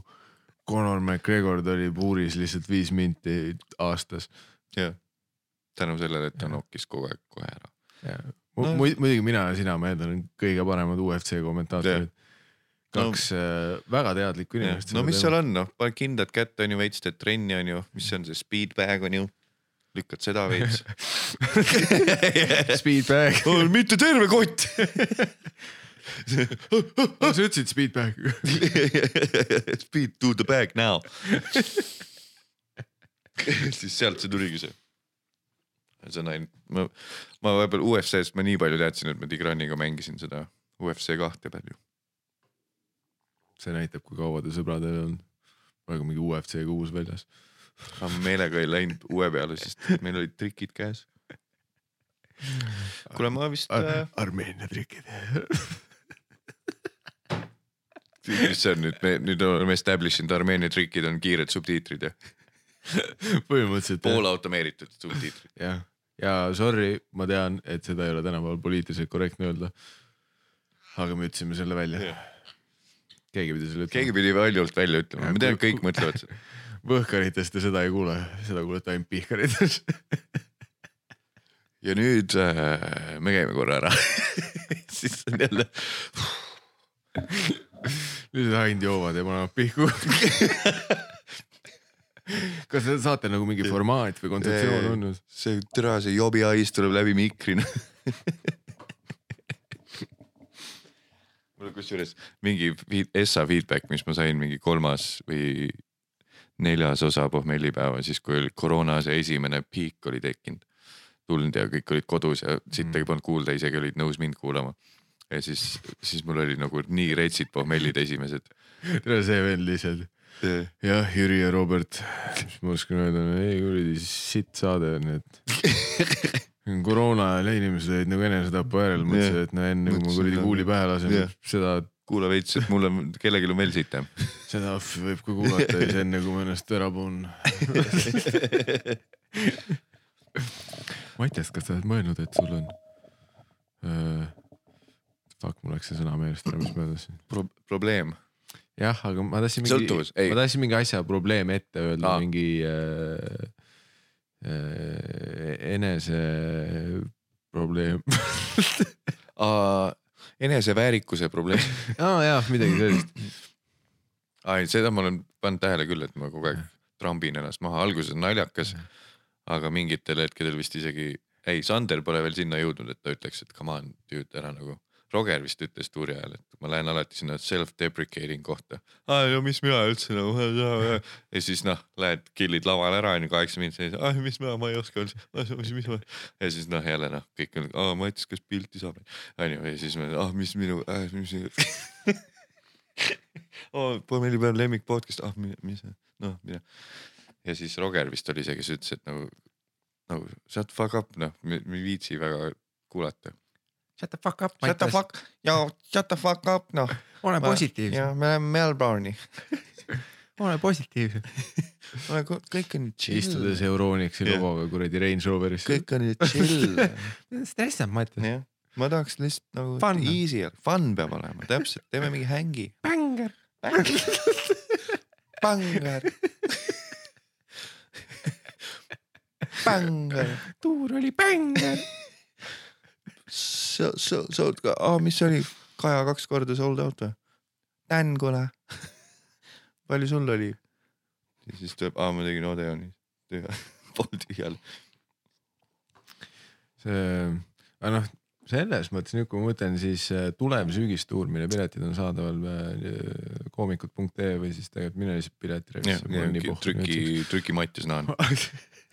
Conor McGregor tuli puuris lihtsalt viis minti aastas. jah, tänu sellele, et ta nokkis kogu aeg kohe ära. No. Muidugi mina ja sina, ma eeldan, kõige paremad UFC kommentaatorid. kaks no, väga teadlikku inimest. no mis seal on noh, paned kindlad kätte on ju veits teed trenni on ju, mis see on see speed bag on ju. lükkad seda veits. Speedbag mitte terve kott. sa ütlesid speedbag. Speed to the bag now. siis sealt see tuligi see. see on ainult, ma, ma vahepeal UFC-st ma nii palju teadsin, et ma Tigraniga mängisin seda UFC kahte palju. see näitab, kui kaua te sõbrad olnud. praegu mingi UFC kuus väljas. aga ma meelega ei läinud uue peale, sest meil olid trikid käes. kuule, ma vist Ar äh,, Armeenia trikid. Mis see on nüüd, me nüüd oleme establish inud Armeenia trikid on kiired subtiitrid ja põhimõtteliselt. poolautomeeritud subtiitrid. jah, ja sorry, ma tean, et seda ei ole tänapäeval poliitiliselt korrektne öelda. aga me ütlesime selle välja. keegi pidi selle keegi ütlema. pidi valjult välja ütlema, ma tean, kõik mõtlevad seda. võhkaritest te seda ei kuule, seda kuulete ainult pihkarites. ja nüüd äh, me käime korra ära siis on jälle nüüd ainult joovad ja panevad pihku kas te saate nagu mingi formaat või kontseptsioon on? see türa, see jobi hais tuleb läbi mikri mul kusjuures mingi Essa feedback, mis ma sain, mingi kolmas või neljas osa pohmellipäeva, siis kui oli koroona see esimene piik oli tekkinud, tulnud ja kõik olid kodus ja sittagi polnud kuulda, isegi olid nõus mind kuulama. Ja siis, siis mul oli nagu nii retsid pohmellid esimesed. tere, see vend lihtsalt jah, Jüri ja Robert, mis ma oskan öelda, ei kuradi sitt saade on, et koroona ajal inimesed olid nagu enesetapu äärel, mõtlesid, et no enne kui ma kuradi kuuli pähe lasen yeah., seda. kuula veits, et mul on, kellelgi on veel sitem. seda võib ka kuulata siis enne kui ma ennast ära puun Mattias, kas sa oled mõelnud, et sul on uh,? Fuck, mul läks see sõna meelest ära, mis ma ütlesin. Pro. probleem. Jah, aga ma tahtsin mingi, ma tahtsin mingi asja probleemi ette öelda, mingi äh, äh, enese probleem. Eneseväärikuse probleem. Aa ah, jah, midagi sellist. ai, seda ma olen pannud tähele küll, et ma kogu aeg trambin ennast maha, alguses naljakas, aga mingitel hetkedel vist isegi, ei, Sander pole veel sinna jõudnud, et ta ütleks, et come on, dude, ära nagu Roger vist ütles tuuri ajal, et ma lähen alati sinna self-deprecating kohta. aa, no mis mina üldse nagu no,. ja siis noh, lähed kill'id laval ära onju kaheksa minutit, ah mis mina, ma ei oska üldse, mis, mis ma. ja siis noh, jälle noh, kõik on, aa Mats, kas pilti saab, onju ja siis ma, ah mis minu äh,, mis oh, pommellipäev lemmik podcast, ah mis, noh mida. ja siis Roger vist oli see, kes ütles, et nagu, nagu shut fuck up, noh, me ei viitsi väga kuulata Shut the fuck up. Shut the fuck, ja shut the fuck up, noh. ole positiivsem. ja me läheme Melbourne'i ole positiivsem ole, kõik on chill. istudes Euronixi logoga kuradi Range Roveris. kõik on chill stressab Mattias yeah.. ma tahaks lihtsalt nagu fun. easy, fun peab olema, täpselt, teeme mingi hängi. bänger. bänger. bänger. tuur oli bänger sa, sa, sa oled ka, aa, mis see oli, Kaja kaks korda sold out või? Dan, kuule palju sul oli? ja siis tuleb, aa, ma tegin Odeonis, tühja, pool tühjal. see, aga noh, selles mõttes nüüd, kui ma mõtlen, siis äh, tulev sügistuur, mille piletid on saadaval äh, koomikud.ee või siis tegelikult mine lihtsalt piletirevisse. trüki, trüki Mattias Naan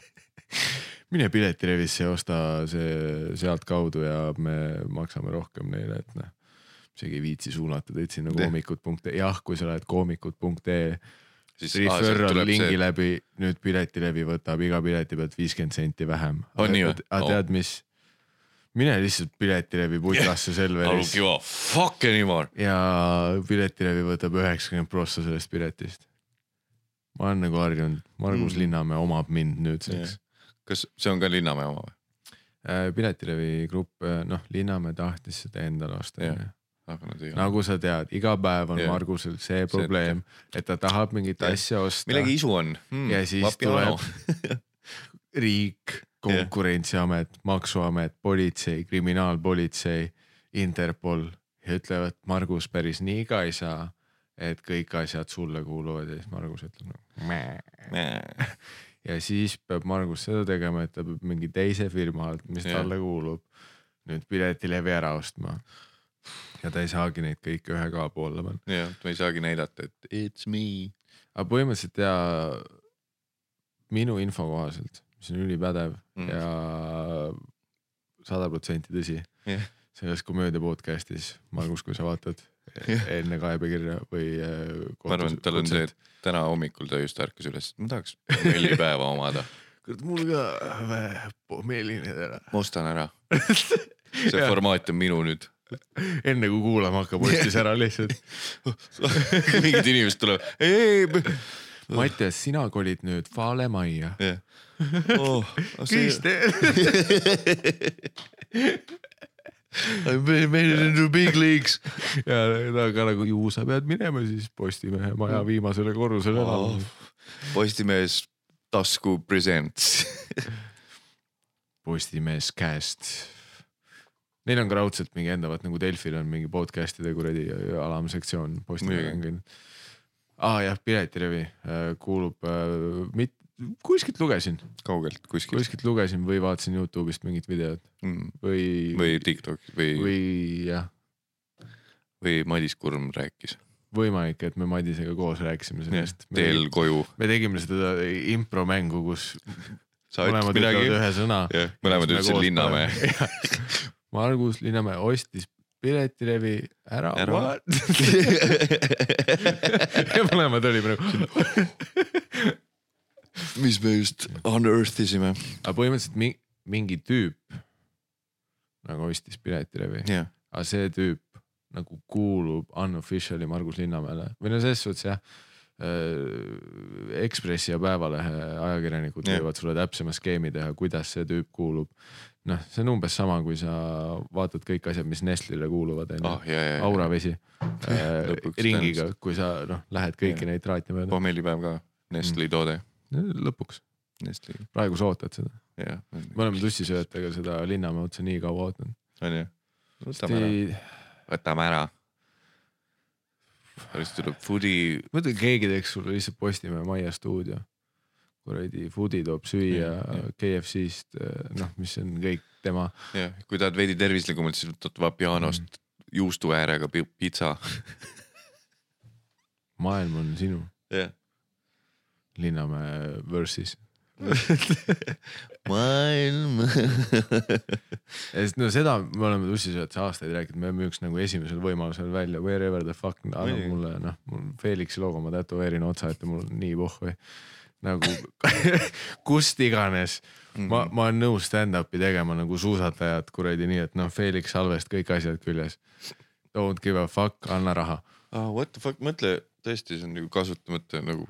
mine Piletilevisse ja osta see sealtkaudu ja me maksame rohkem neile, et noh. isegi ei viitsi suunata teid sinna koomikud.ee, jah, kui sa lähed koomikud.ee siis referral lingi see... läbi, nüüd Piletilevi võtab iga pileti pealt viiskümmend senti vähem. on nii või? aga tead, mis? mine lihtsalt Piletilevi putkasse yeah. Selveris. I don't give a fuck anymore. ja Piletilevi võtab üheksakümmend prossa sellest piletist. ma olen nagu harjunud, Margus mm. Linnamäe omab mind nüüdseks yeah kas see on ka Linnamäe oma või? Äh, Piletilevi grupp, äh, noh, Linnamäe tahtis seda endale osta onju nagu sa tead, iga päev on yeah. Margusel see probleem, et ta tahab mingit yeah. asja osta. millegi isu on hmm,. ja siis tuleb riik, konkurentsiamet yeah., maksuamet, politsei, kriminaalpolitsei, Interpol ja ütlevad, Margus päris nii ka ei saa, et kõik asjad sulle kuuluvad ja siis Margus ütleb nagu ja siis peab Margus seda tegema, et ta peab mingi teise firma alt, mis yeah. talle kuulub, nüüd piletilevi ära ostma. ja ta ei saagi neid kõiki ühe kaaba alla panna. jah, ta ei saagi näidata, et it's me. aga põhimõtteliselt ja minu info kohaselt, mis on ülipädev mm. ja sada protsenti tõsi yeah. selles komöödia podcast'is, Margus, kui sa vaatad enne kaebekirja või. Äh, ma arvan, et tal on see, et täna hommikul ta just ärkas üles, ma tahaks pohmellipäeva omada. kurat, mul ka pohmelline täna. ma ostan ära. see formaat on minu nüüd. enne kui kuulama hakkab, ostis ära lihtsalt mingid inimesed tulevad, ei. Mattias, sina kolid nüüd Fale majja yeah.. Oh, Kristjan I made it into big leagues. ja ta ka nagu ju sa pead minema siis Postimehe maja mm. viimasele korrusele elama oh,. Postimees tasku presents Postimees Cast. Neil on ka raudselt mingi enda, vaat nagu Delfil on mingi podcast'ide kuradi alamsektsioon küll. aa ah, jah, Piletilevi äh, kuulub äh,, mit-, kuskilt lugesin, kaugelt kuskilt kuskilt lugesin või vaatasin Youtube'ist mingit videot mm. või, või Tiktok või, või, jah, või Madis Kurm rääkis võimalik, et me Madisega koos rääkisime sellest. teel koju. me tegime seda impromängu, kus sa ütlesid midagi ühe sõna. mõlemad ütlesid Linnamäe. Margus Linnamäe ostis piletilevi Ära. ära.. ja mõlemad olime nagu, mis me just unearth isime. aga põhimõtteliselt mi- mingi tüüp nagu ostis piletilevi, jah, aga see tüüp nagu kuulub unofficial'i Margus Linnamäele või no selles suhtes jah. Ekspressi ja Päevalehe ajakirjanikud Jah. võivad sulle täpsema skeemi teha, kuidas see tüüp kuulub. noh, see on umbes sama, kui sa vaatad kõik asjad, mis Nestlile kuuluvad onju ah ja, ja. auravesi Lõpuks ringiga, kui sa noh, lähed kõiki Jah. neid traate mööda. pommellipäev ka, Nestli toode, lõpuks, praegu sa ootad seda, me oleme tussisööjatega seda Linnamäe otsa nii kaua ootanud. on ju, võtame ära, võtame ära. pärast tuleb food'i, mõtle, keegi teeks sulle lihtsalt Postimehe majja stuudio. kuradi food'i toob süüa jah. KFC-st, noh, mis on kõik tema. jah, kui tahad veidi tervislikumalt, siis võtad Vapianost Mm. juustu äärega pi- pitsa. maailm on sinu, jah. Linnamäe versus. maailm. ja siis no seda me oleme tussisööjates aastaid rääkinud, me müüks nagu esimesel võimalusel välja wherever the fuck annab mulle noh, mul Felixi logo ma tätoveerin otsa ette, mul nii pohhu. nagu kust iganes, Mhm. ma, ma olen nõus stand-up'i tegema nagu suusatajad kuradi nii, et noh, Felix Salvest kõik asjad küljes. Don't give a fuck, anna raha. ah,. What the fuck, mõtle tõesti, see on nagu kasutamata nagu,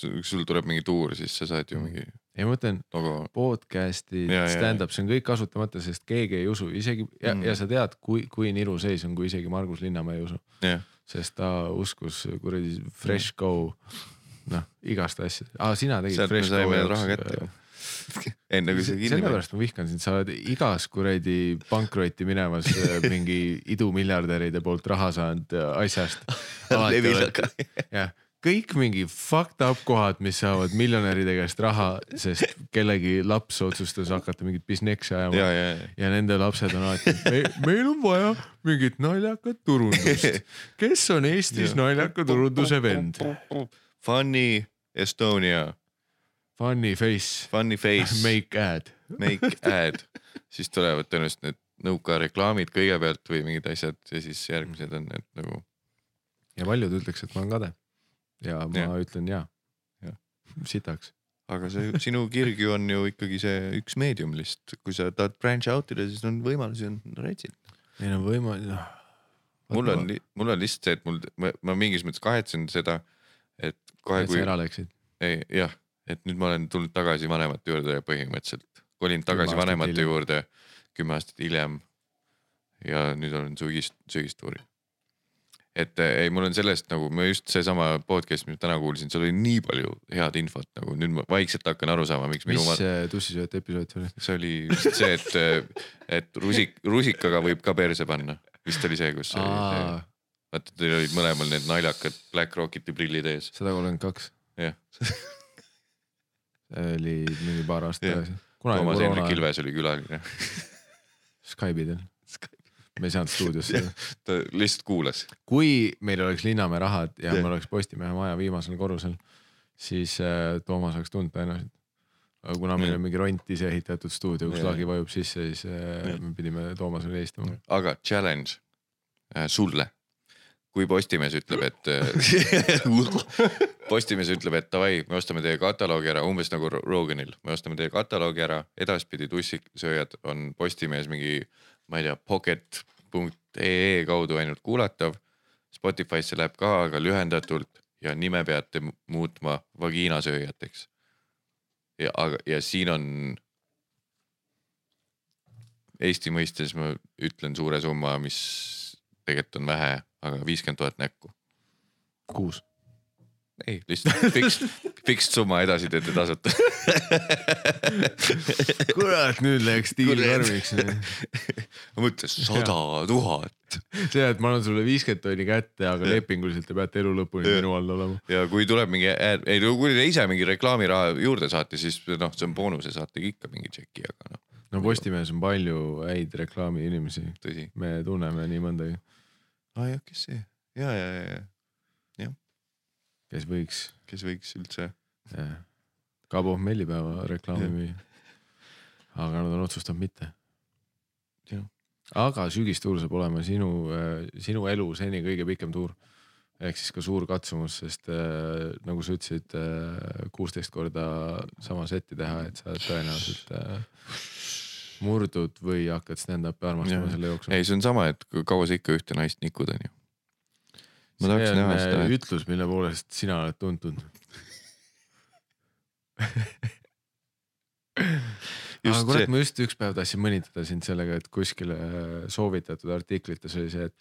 sul tuleb mingi tuur, siis sa saad ju mingi ja ma mõtlen logo. podcast'id ja,, ja. stand-up, see on kõik kasutamata, sest keegi ei usu isegi ja Mm. mm., ja sa tead, kui, kui niru seis on, kui isegi Margus Linnamäe ei usu. jah, sest ta uskus kuradi Fresh Go, noh igast asjast ah,, sina tegid sealt Fresh Go jaoks, raha kätte äh,. enne kui see kinni sellepärast ma vihkan sind, sa oled igas kuradi pankrotti minevas äh, mingi idumiljardäride poolt raha saanud äh, asjast. jah, kõik mingi fucked up kohad, mis saavad miljonäride käest raha, sest kellegi laps otsustas hakata mingit bisneksi ja, ajama ja, ja. ja nende lapsed on alati, meil on vaja mingit naljakat turundust. kes on Eestis naljaka turunduse vend? Funny Estonia, Funny face, funny face, make ad. make ad, siis tulevad tõenäoliselt need nõukareklaamid kõigepealt või mingid asjad ja siis järgmised on need nagu ja paljud ütleks, et ma olen kade. Ja ma ja. ütlen ja, Jah. ja.. sitaks. aga see sinu kirg ju on ju ikkagi see üks meedium lihtsalt, kui sa tahad branch out ida, siis on võimalusi on retsid. meil on võimalik, noh. mul on, mul on lihtsalt see, et mul, ma, mingis mõttes kahetsen seda, et kohe et kui ära läksid. ei jah, et nüüd ma olen tulnud tagasi vanemate juurde põhimõtteliselt, kolin tagasi vanemate hiljem. juurde kümme aastat hiljem. ja nüüd olen sügis, sügistuuril. Et eh, ei, mul on sellest nagu, ma just seesama podcast, mis ma täna kuulsin, seal oli nii palju head infot nagu nüüd ma vaikselt hakkan aru saama, miks minu mis see tussisööjate episood see oli? see oli vist see, et, et rusik, rusikaga võib ka perse panna, vist oli see, kus vaata teil olid mõlemal need naljakad Black Rocketi prillid ees, sada kolmkümmend kaks, jah. see oli mingi paar aastat tagasi. Toomas Hendrik Ilves oli külaline, Skype'i teel. Me ei saanud stuudiosse. ta lihtsalt kuulas. kui meil oleks Linnamäe rahad ja Jah. meil oleks Postimehe maja viimasel korrusel, siis äh, Toomas oleks tulnud tõenäoliselt. aga kuna meil Jah. on mingi ront ise ehitatud stuudio, kus Jah. lagi vajub sisse, siis äh, Jah. me pidime Toomasele helistama. aga challenge äh, sulle. kui Postimees ütleb, et äh, Postimees ütleb, et davai, me ostame teie kataloogi ära, umbes nagu Ro- Roganil, me ostame teie kataloogi ära, edaspidi tussisööjad on Postimehes mingi, ma ei tea, pocket.ee kaudu ainult kuulatav. Spotify'sse läheb ka, aga lühendatult ja nime peate mu- muutma vagiinasööjateks. ja, aga, ja siin on Eesti mõistes ma ütlen suure summa, mis tegelikult on vähe, aga viiskümmend tuhat näkku. kuus. ei, lihtsalt fixed, fixed summa edasi teete tasuta. kurat, nüüd läks diil karmiks. ma mõtlesin sada tuhat. See, et ma annan sulle viiskümmend tonni kätte, aga lepinguliselt te peate elu lõpuni Jah. minu all olema. ja kui tuleb mingi, ei no kui te ise mingi reklaamiraha juurde saate, siis noh, see on boonus ja saategi ikka mingi tšeki, aga noh, no Postimehes on palju häid reklaamiinimesi, me tunneme nii mõndagi, aa jah, kes see, ja, ja, ja, ja, kes võiks? Kes võiks üldse, jah, Kabo Mellipäeva reklaami müüa. aga nad on otsustanud mitte aga sügistuur saab olema sinu, sinu elu seni kõige pikem tuur. ehk siis ka suur katsumus, sest äh, nagu sa ütlesid, kuusteist korda sama setti teha, et sa tõenäoliselt äh, murdud või hakkad stand-up'i armastama Jah. selle jooksul. ei, see on sama, et kaua sa ikka ühte naist nikud, onju. see on näha äh, ütlus, mille poolest sina oled tuntud. Aga kurat, see, ma just üks päev tahtsin mõnitada sind sellega, et kuskil äh, soovitatud artiklites oli see, et,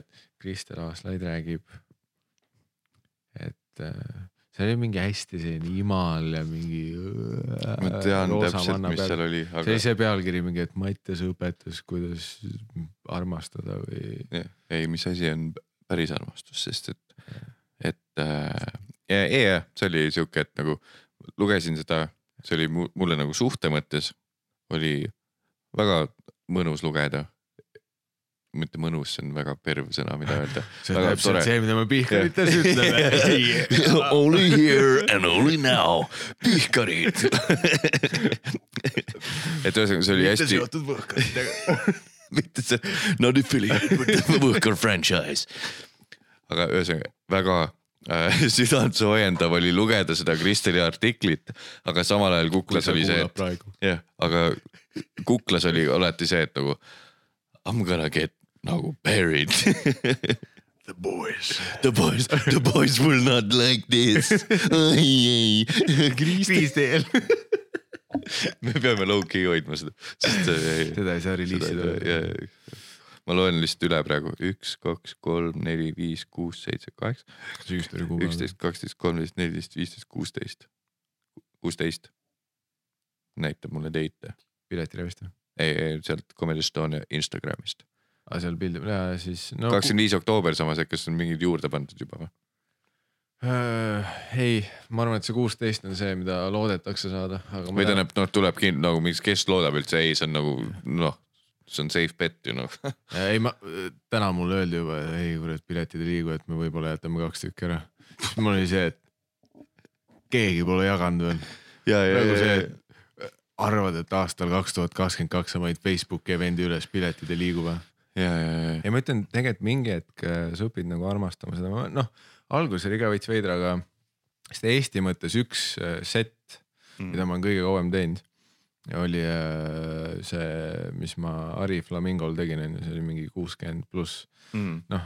et Kristel Aaslaid räägib, et äh, see oli mingi hästi selline imal ja mingi. ma tean täpselt, mis seal oli, see aga oli see pealkiri mingi, et Mattias õpetas, kuidas armastada või. Ei, mis asi on päris armastus, sest et, et äh, ja, ja, ja see oli sihuke, et nagu lugesin seda, see oli mu, mulle nagu suhte mõttes oli väga mõnus lugeda. mitte mõnus, see on väga perv sõna, mida öelda. see on täpselt tore. see, mida me Pihkarites ütleme. Only here and only now, pihkarid. et ühesõnaga, see oli hästi, seotud võhkaritega. mitte see not affiliated with the Võhkar franchise. aga ühesõnaga väga südantsoojendav oli lugeda seda Kristeli artiklit, aga samal ajal kuklas oli see, praegu. jah, aga kuklas oli alati see, et nagu I m gonna get nagu buried. The boys. The boys, the boys will not like this. ei, ei, viis-teel. me peame low-key hoidma seda, sest äh, seda ei saa reliisida. Ma loen lihtsalt üle praegu üks, kaks, kolm, neli, viis, kuus, seitse, kaheksa, üksteist, kaksteist, kolmteist, neliteist, viisteist, kuusteist, kuusteist. näitab mulle date'e, piletirevist või? ei, ei sealt Comedy Estonia Instagramist. aa, seal pildi, ja siis no,. kakskümmend viis oktoober samas, et kas on mingid juurde pandud juba või? äh,. ei, ma arvan, et see kuusteist on see, mida loodetakse saada, aga. või tähendab, noh, tuleb kind- nagu miks, kes loodab üldse, ei, see on nagu noh, see on safe bet ju noh. ei, ma, täna mulle öeldi juba, ei kurat, piletid ei liigu, et me võib-olla jätame kaks tükki ära. siis mul oli see, et keegi pole jaganud veel. ja, ja, ja, see ja, arvad, et aastal kaks tuhat kakskümmend kaks sa panid Facebooki event'i üles, piletid ei liigu või? ja, ja, ja, ja ma ütlen tegelikult mingi hetk äh, sa õpid nagu armastama seda, noh, alguses oli ka veits veider, aga seda Eesti mõttes üks äh, set, Mm. mida ma olen kõige kauem teinud, oli äh, see, mis ma Ari Flamingol tegin, onju, see oli mingi kuuskümmend pluss, Mm. noh.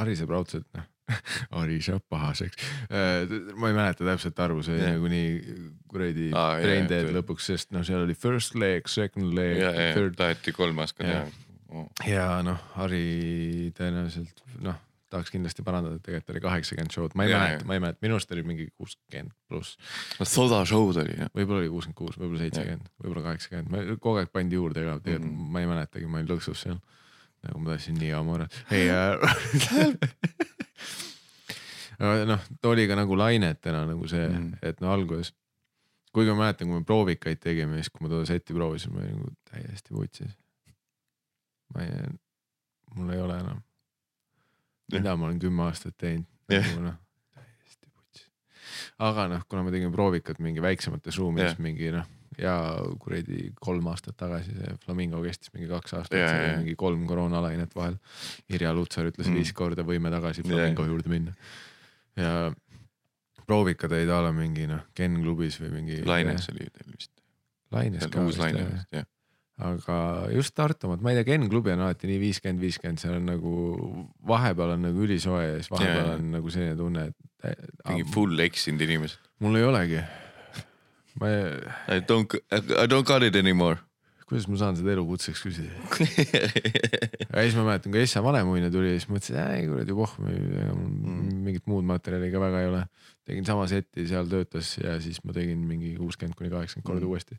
Ari saab raudselt, noh, Ari saab pahaseks. ma ei mäleta täpset arvu, see oli Jah. nagu nii kuradi jaa, brain dead lõpuks, sest noh, seal oli first leg, second leg ja, ja, third taheti kolm aastat Jah. teha. ja noh, Harri tõenäoliselt noh, tahaks kindlasti parandada, tegelikult oli kaheksakümmend show'd, ma ei mäleta, ma ei mäleta, minu arust oli mingi kuuskümmend pluss, no Soda show'd oli jah. võib-olla oli kuuskümmend kuus, võib-olla seitsekümmend, võib-olla kaheksakümmend, kogu aeg pandi juurde ka, tegelikult Mhm. ma ei mäletagi, ma olin lõksus seal. nagu ma tahtsin nii amore, ei äh. noh, ta oli ka nagu lainetena nagu see mm., et no alguses, kuigi ma mäletan, kui me proovikaid tegime, siis kui ma toda seti proovisin, ma olin nagu täiesti vutsis. ma ei, mul ei ole enam. Mida ma olen kümme aastat teinud nagu noh, täiesti vutsis. aga noh, kuna me tegime proovikat mingi väiksemates ruumides mingi noh, ja kuradi kolm aastat tagasi see Flamingo kestis mingi kaks aastat, jaa. oli mingi kolm koroonalainet vahel. Irja Lutsar ütles Mm. viis korda võime tagasi Flamingo jaa. juurde minna. ja proovikad olid a la mingi noh, Ken klubis või mingi. Laines oli teil vist, Laines ka vist jah. Aga just Tartu omad, ma ei tea, Ken klubi on alati nii viiskümmend, viiskümmend, seal on nagu vahepeal on nagu ülisoe ja siis vahepeal jaa. on nagu selline tunne, et. mingi full eksinud inimesed. mul ei olegi. ma ei, I don't, I don't got it anymore. kuidas ma saan seda elukutseks küsida. ja siis ma mäletan, kui Essa Vanemuine tuli, siis mõtlesin, ei kuradi voh, Mm. mingit muud materjali ka väga ei ole. tegin sama seti, seal töötas ja siis ma tegin mingi kuuskümmend kuni kaheksakümmend korda Mm. uuesti.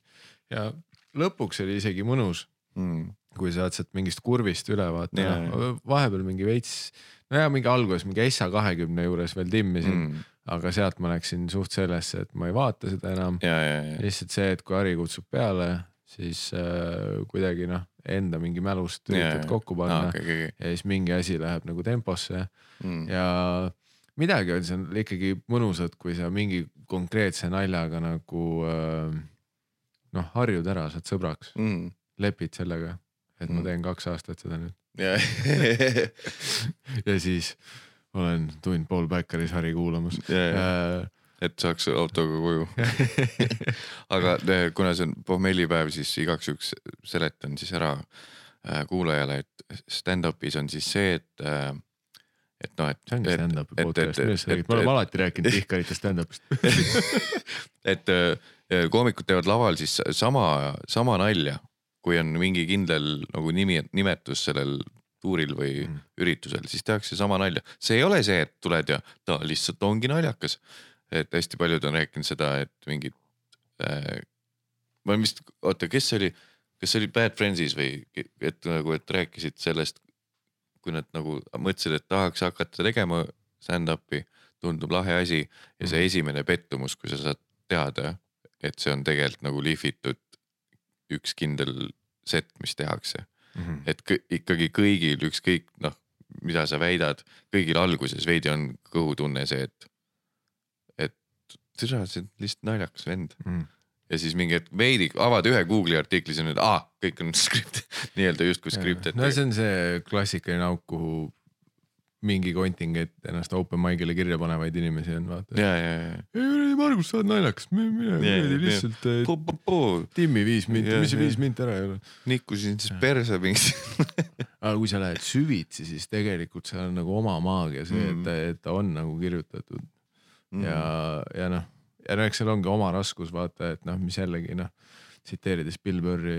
ja lõpuks oli isegi mõnus, mm.. kui sa oled sealt mingist kurvist üle vaata Jaa, no,, vahepeal mingi veits. no ja mingi alguses mingi S-a kahekümne juures veel timmisin mm., Mm. aga sealt ma läksin suht sellesse, et ma ei vaata seda enam. ja, ja, ja, lihtsalt see, et kui Harri kutsub peale, siis äh, kuidagi noh, enda mingi mälust üritad kokku panna okei, okei, ja siis mingi asi läheb nagu temposse okei. ja midagi on seal ikkagi mõnusat, kui sa mingi konkreetse naljaga nagu äh, noh, harjud ära, saad sõbraks, Mm. lepid sellega, et ma Mm. teen kaks aastat seda nüüd ja, ja siis olen tund pool Backeris Harri kuulamas ja, ja, äh, et saaks autoga koju. aga eh, kuna see on pohmellipäev, siis igaks juhuks seletan siis ära äh, kuulajale, et stand-up'is on siis see, et äh, et noh, et. see ongi stand-up'i podcast, millest sa räägid, me oleme alati rääkinud Tihkarite stand-up'ist et äh, koomikud teevad laval siis sama, sama nalja, kui on mingi kindel nagu nimi, nimetus sellel tuuril või Mm. mm. üritusel, siis tehakse sama nalja. see ei ole see, et tuled ja ta lihtsalt ongi naljakas. et hästi paljud on rääkinud seda, et mingid äh,, ma vist, oota, kes see oli, kas see oli Bad Friendsis või et nagu, et rääkisid sellest, kui nad nagu mõtlesid, et tahaks hakata tegema stand-up'i, tundub lahe asi ja see Mhm. esimene pettumus, kui sa saad teada, et see on tegelikult nagu lihvitud üks kindel set, mis tehakse, Mhm. et kõ- ikkagi kõigil ükskõik noh, mida sa väidad, kõigil alguses veidi on kõhutunne see, et, et tere, see on lihtsalt naljakas vend Mhm. ja siis mingi hetk veidi avad ühe Google'i artikli, siis on nüüd, aa, kõik on skript, nii-öelda justkui skript, et no see on see klassikaline auk, kuhu mingi kontingent ennast open mic'ile kirja panevaid inimesi on, vaata. ja, ja, ja, ei, Margus, sa oled naljakas, mine kuradi lihtsalt timmi viis minti, mis see viis minti ära ei ole. nikkusin siis perse mingi. aga kui sa lähed süvitsi, siis tegelikult seal on nagu oma maagia see, et Mm. ta, et ta on nagu kirjutatud Mm. ja, ja noh, ja no eks seal ongi oma raskus vaata, et noh, mis jällegi noh, tsiteerides Bill Burri,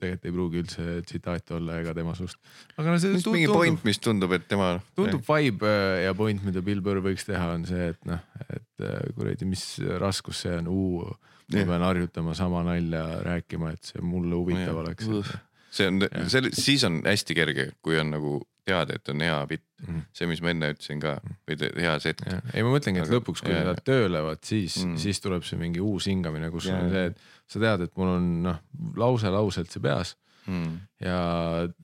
tegelikult ei pruugi üldse tsitaati olla ega tema suust. aga no see mingi tundub, point, mis tundub, et tema. tundub vibe äh, ja point, mida Bill Burr võiks teha, on see, et noh, et äh, kuradi, mis raskus see on, ma Jah. pean harjutama sama nalja rääkima, et see mulle huvitav Jah. oleks. see on see, siis on hästi kerge, kui on nagu teada, et on hea bitt, Mhm. see, mis ma enne ütlesin ka või te- hea set. ei, ma mõtlengi, et Aga- lõpuks, kui jaa, sa jaa. tööle vaat siis Mm. mm., siis tuleb see mingi uus hingamine, kus Jaa, on see, et sa tead, et mul on noh, lause lauselt see peas Mm. ja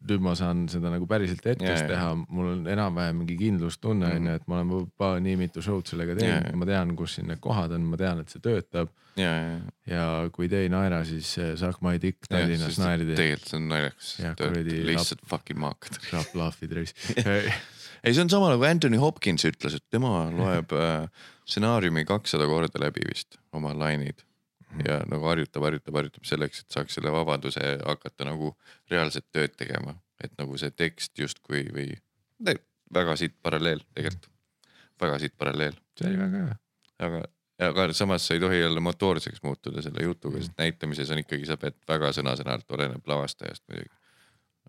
nüüd ma saan seda nagu päriselt hetkes jaa. teha, mul on enam-vähem mingi kindlustunne on Mhm. ju, et ma olen juba nii mitu show'd sellega teinud jaa., ma tean, kus siin need kohad on, ma tean, et see töötab ja, ja, ja kui te ei naera, siis eh, suck my dick. Tallinnas naerdi. tegelikult see on naljakas lihtsalt fucking maakad. saab lahvid reis. ei, see on sama nagu Anthony Hopkins ütles, et tema loeb äh, stsenaariumi kakssada korda läbi vist, oma lainid. Ja nagu harjutab, harjutab, harjutab selleks, et saaks selle vabaduse hakata nagu reaalset tööd tegema, et nagu see tekst justkui või ne, väga siit paralleel tegelikult, väga siit paralleel, see oli väga hea. aga, aga samas sa ei tohi jälle motoorseks muutuda selle jutuga, sest näitamises on ikkagi, sa pead väga sõna-sõnalt, oleneb lavastajast muidugi.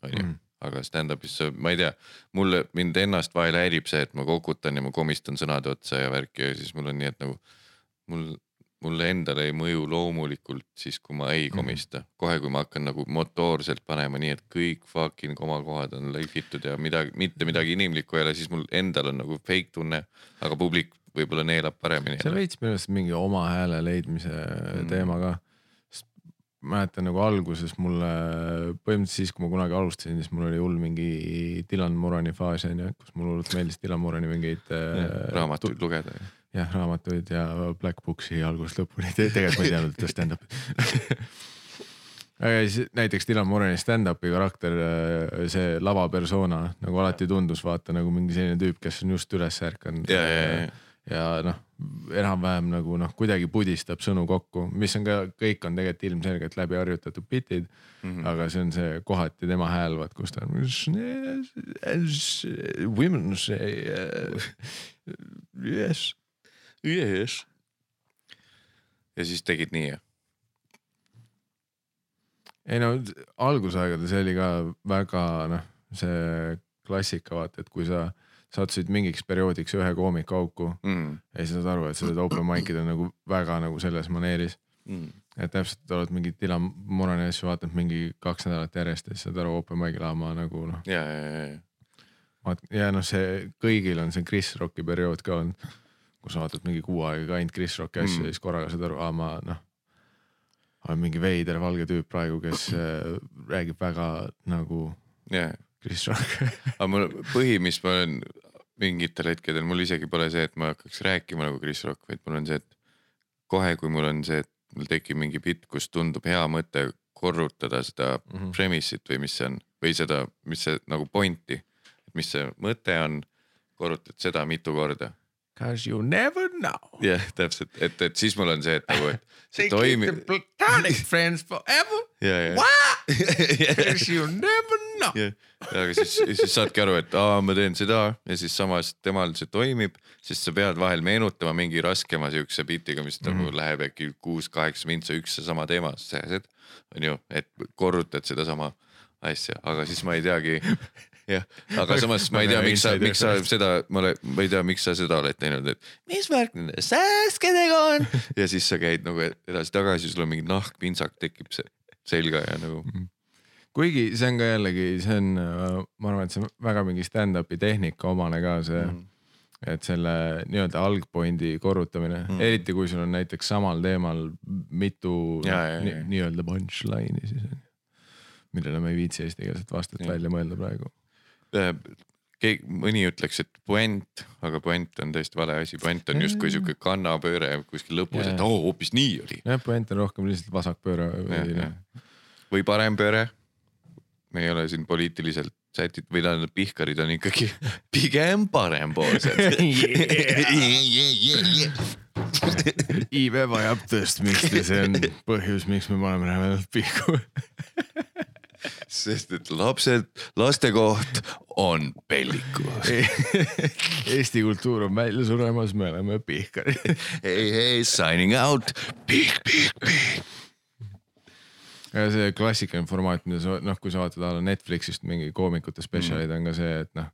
onju, Mm. aga stand-up'is ma ei tea, mulle, mind ennast vahel häirib see, et ma kokutan ja ma komistan sõnade otsa ja värki ja siis mul on nii, et nagu mul, mulle endale ei mõju loomulikult siis, kui ma ei Mhm. komista. kohe, kui ma hakkan nagu motoorselt panema nii, et kõik fucking komakohad on lihvitud ja midagi, mitte midagi inimlikku ei ole, siis mul endal on nagu fake tunne, aga publik võib-olla neelab paremini. seal veits minu arust mingi oma hääle leidmise Mm. teema ka. mäletan nagu alguses mulle, põhimõtteliselt siis, kui ma kunagi alustasin, siis mul oli hull mingi Dylan Murani faas onju, kus mulle hullult meeldis Dylan Murani mingeid äh, raamatuid lugeda. jah, raamatuid ja Black Booksi algusest lõpuni, tegelikult ma ei teadnud, et ta stand-up'i. aga siis näiteks Dylan Murani stand-up'i karakter, see lava persona nagu alati tundus vaata nagu mingi selline tüüp, kes on just üles ärkanud. ja, ja, ja, ja noh, enam-vähem nagu noh, kuidagi pudistab sõnu kokku, mis on ka, kõik on tegelikult ilmselgelt läbi harjutatud bitid mm, -hmm. aga see on see kohati tema hääl, vaat kus ta on. Women say uh, yes. yes.. ja siis tegid nii jah? ei no algusaegades oli ka väga noh, see klassika vaata, et kui sa sattusid mingiks perioodiks ühe koomiku auku mm. ja siis saad aru, et sa teed open mic'id on nagu väga nagu selles maneeris. Mm. et täpselt oled mingit Dylan Morani asju vaatanud mingi kaks nädalat järjest ja siis saad aru open mic'il ma nagu noh, ja, ja, ja, ja noh, see kõigil on see Chris Rocki periood ka olnud. Kus sa vaatad mingi kuu aega ainult Chris Rocki asju Mm. ja siis korraga saad aru, aa ma noh. olen mingi veider valge tüüp praegu, kes äh, räägib väga nagu ja. Chris Rock. aga mul põhi, mis ma olen mingitel hetkedel, mul isegi pole see, et ma hakkaks rääkima nagu Chris Rock, vaid mul on see, et kohe, kui mul on see, et mul tekib mingi bitt, kus tundub hea mõte korrutada seda Mhm. premise'it või mis see on või seda, mis see nagu point'i, et mis see mõte on, korrutad seda mitu korda. Cause you never know. jah, täpselt, et, et siis mul on see, et nagu, et see toimib. platonic friends forever. ja, ja, Cause you never know. jah, aga siis, siis saadki aru, et aa, ma teen seda ja siis samas temal see toimib, sest sa pead vahel meenutama mingi raskema siukse biitiga, mis mm -hmm. nagu läheb äkki kuus-kaheksa mintsa üks ja sama teema, sääsed. on ju, et korrutad sedasama asja, aga siis ma ei teagi. jah, aga samas ma ei tea, miks sa, miks sa seda, ma olen, ma ei tea, miks sa seda oled teinud, et mis värk nende sääskedega on. ja siis sa käid nagu edasi-tagasi, sul on mingi nahkpintsak tekib se- selga ja nagu kuigi see on ka jällegi, see on, ma arvan, et see on väga mingi stand-up'i tehnika omane ka see mm, et selle nii-öelda algpointi korrutamine mm, Mhm. eriti kui sul on näiteks samal teemal mitu nii-öelda punchline'i siis on ju. millele ma ei viitsi eestikeelset vastet Ja. välja mõelda praegu. Äh, keegi, mõni ütleks, et puänt, aga puänt on tõesti vale asi, puänt on justkui sihuke kannapööre kuskil lõpus, et Jaa. oo hoopis nii oli. jah, puänt on rohkem lihtsalt vasakpööre või noh, või parempööre. me ei ole siin poliitiliselt sätid või tähendab pihkarid on ikkagi pigem parempoolsed iive vajab tõstmist ja see on põhjus, miks me paneme rämedalt pihku. sest et lapsed, laste koht on pellikus. Eesti kultuur on välja suremas, me oleme pihkarid. hei, hei, signing out, pihk, pihk, pihk. ja see klassikaline formaat, mida sa noh, kui sa vaatad a la Netflixist mingi koomikute spetsialid on ka see, et noh,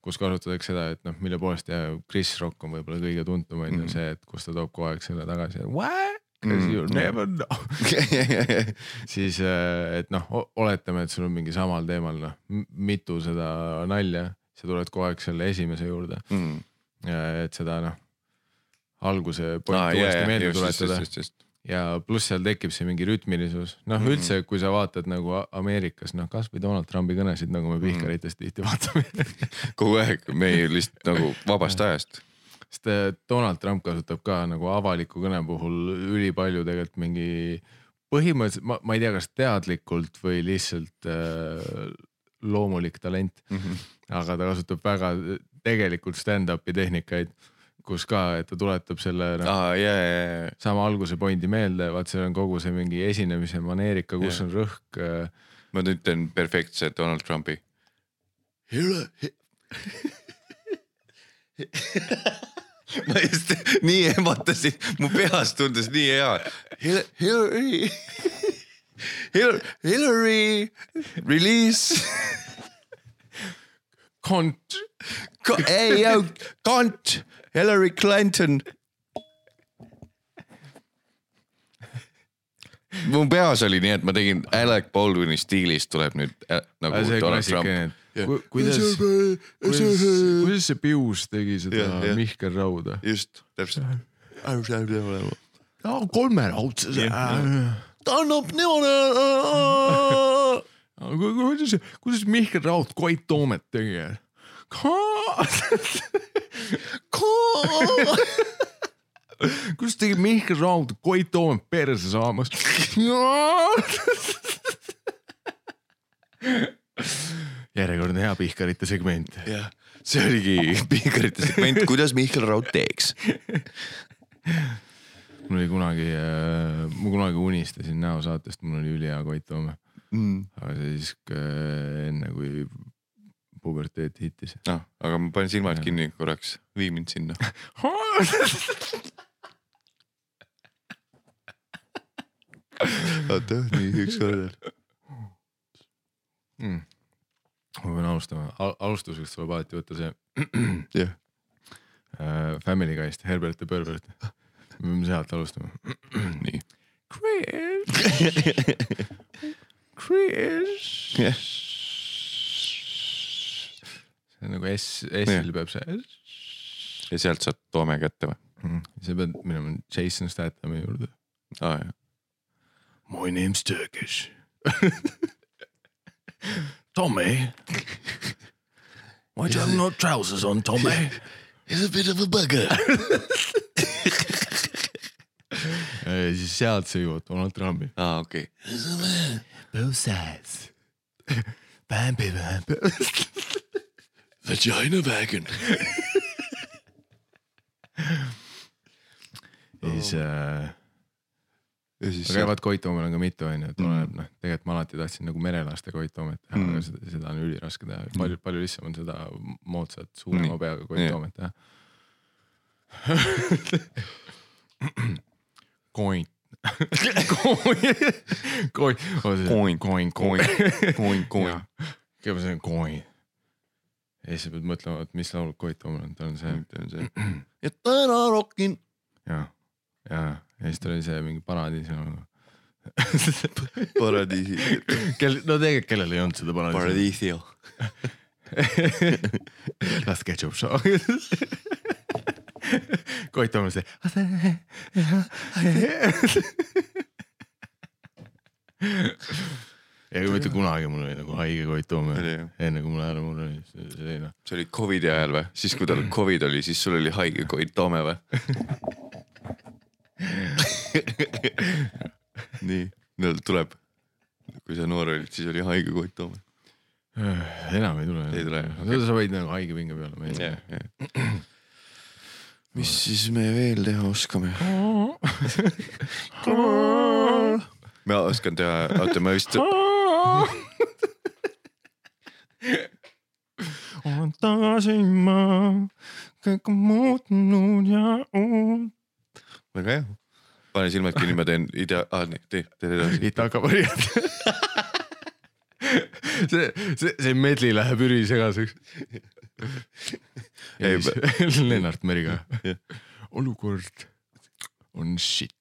kus kasutatakse seda, et noh, mille poolest ja Chris Rock on võib-olla kõige tuntum on ju Mhm. see, et kus ta toob kogu aeg selle tagasi, what? Cause Mhm. you never know. siis, et noh, oletame, et sul on mingi samal teemal noh, mitu seda nalja, sa tuled kogu aeg selle esimese juurde, Mm. et seda noh, alguse pointi uuesti meelde tuletada ja pluss seal tekib see mingi rütmilisus, noh mm -hmm. üldse, kui sa vaatad nagu Ameerikas noh, kasvõi Donald Trumpi kõnesid, nagu me Mhm. Pihkaritest tihti vaatame kogu aeg, me lihtsalt nagu vabast ajast. Sest äh, Donald Trump kasutab ka nagu avaliku kõne puhul ülipalju tegelikult mingi põhimõtteliselt ma, ma ei tea, kas teadlikult või lihtsalt äh, loomulik talent, aga ta kasutab väga tegelikult stand-up'i tehnikaid, kus ka, et ta tuletab selle noh, aa, ja, ja, ja, sama alguse pointi meelde, vaat seal on kogu see mingi esinemise maneerika, kus Jah. on rõhk äh, ma ütlen perfektse Donald Trumpi. Ma just nii ehmatasin, mu peas tundus nii hea. Hillary, Hillary, release, kont, ei, kont, Hillary Clinton. mu peas oli nii, et ma tegin Alec Baldwini stiilis tuleb nüüd äh, nagu Donald Trump. kuidas, kuidas, kuidas see Pius tegi seda Jah, jah. Mihkel Rauda? just, täpselt. kolmeraudse see. ta annab niimoodi. kuidas, kuidas Mihkel Raud Koit Toomet tegi? kuidas tegi Mihkel Raud Koit Toomet perse saamas? Järjekordne hea Pihkarite segment. jah, see oligi Pihkarite segment, kuidas Mihkel Raud teeks. mul oli kunagi, ma kunagi unistasin näosaatest, mul oli ülihea Koit Toome, aga see siis äh, enne kui puberteet hittis. noh, aga ma panin silmad kinni korraks, vii mind sinna. oota, nii ükskord veel. Mm. Ma pean alustama Al, alustuseks tuleb alati võtta see jah, äh, Family Guy'st Herbert ja Berbert. me peame sealt alustama. nii. Chris. Chris. Jah. see on nagu S, S-il peab see. ja sealt saad toome kätte või? sa pead minema Jason Stathami juurde. aa jah, My name's Turkish. Tommy. Why do you have no trousers on, Tommy? He's a bit of a bugger. ja siis sealt sa jõuad Donald Trumpi. aa okei okay., Both sides. Bambi bambi. vagina wagon. ja siis äh, ja siis aga vaat Koit Toomel on ka mitu onju, et oleneb noh, tegelikult ma alati tahtsin nagu merelaste Koit Toomet teha mm., aga seda, seda on üliraske teha, palju, palju lihtsam on seda moodsat suurema Nii. peaga Koit Nii. Toomet teha. Koint. Koint, koint, Koint. koint, koin, koin, koin. kõigepealt see on koint. ja siis sa pead mõtlema, et mis laul Koit Toomel on, tal on on see. ja täna rokin. ja, ja, ja siis tal oli see mingi paradiis nagu. paradiisi, kel, no tegelikult kellel ei olnud seda paradiisi. paradiisio. las ketchup show. Koit Toomel see. ja kui mitte kunagi mul oli nagu haige Koit jah., enne kui mul ära mul oli oli noh. see oli Covidi ajal või? siis kui tal Covid oli, siis sul oli haige Koit Toome või? nii, no tuleb. kui sa noor olid, siis oli haige Koit Toome. enam ei tule. Ei tule, seda sa võid nagu haige pinge peale minna. mis siis me veel teha oskame? ma oskan teha, oota ma vist, olen tagasi ma, kõik on muutunud ja uut. Väga hea. pane silmad kinni, ma teen idea-, nii, tee, tee edasi. Itaka-Marijad. see, see, see medley läheb ülisegaseks. Ei, Lennart Meriga olukord on shit.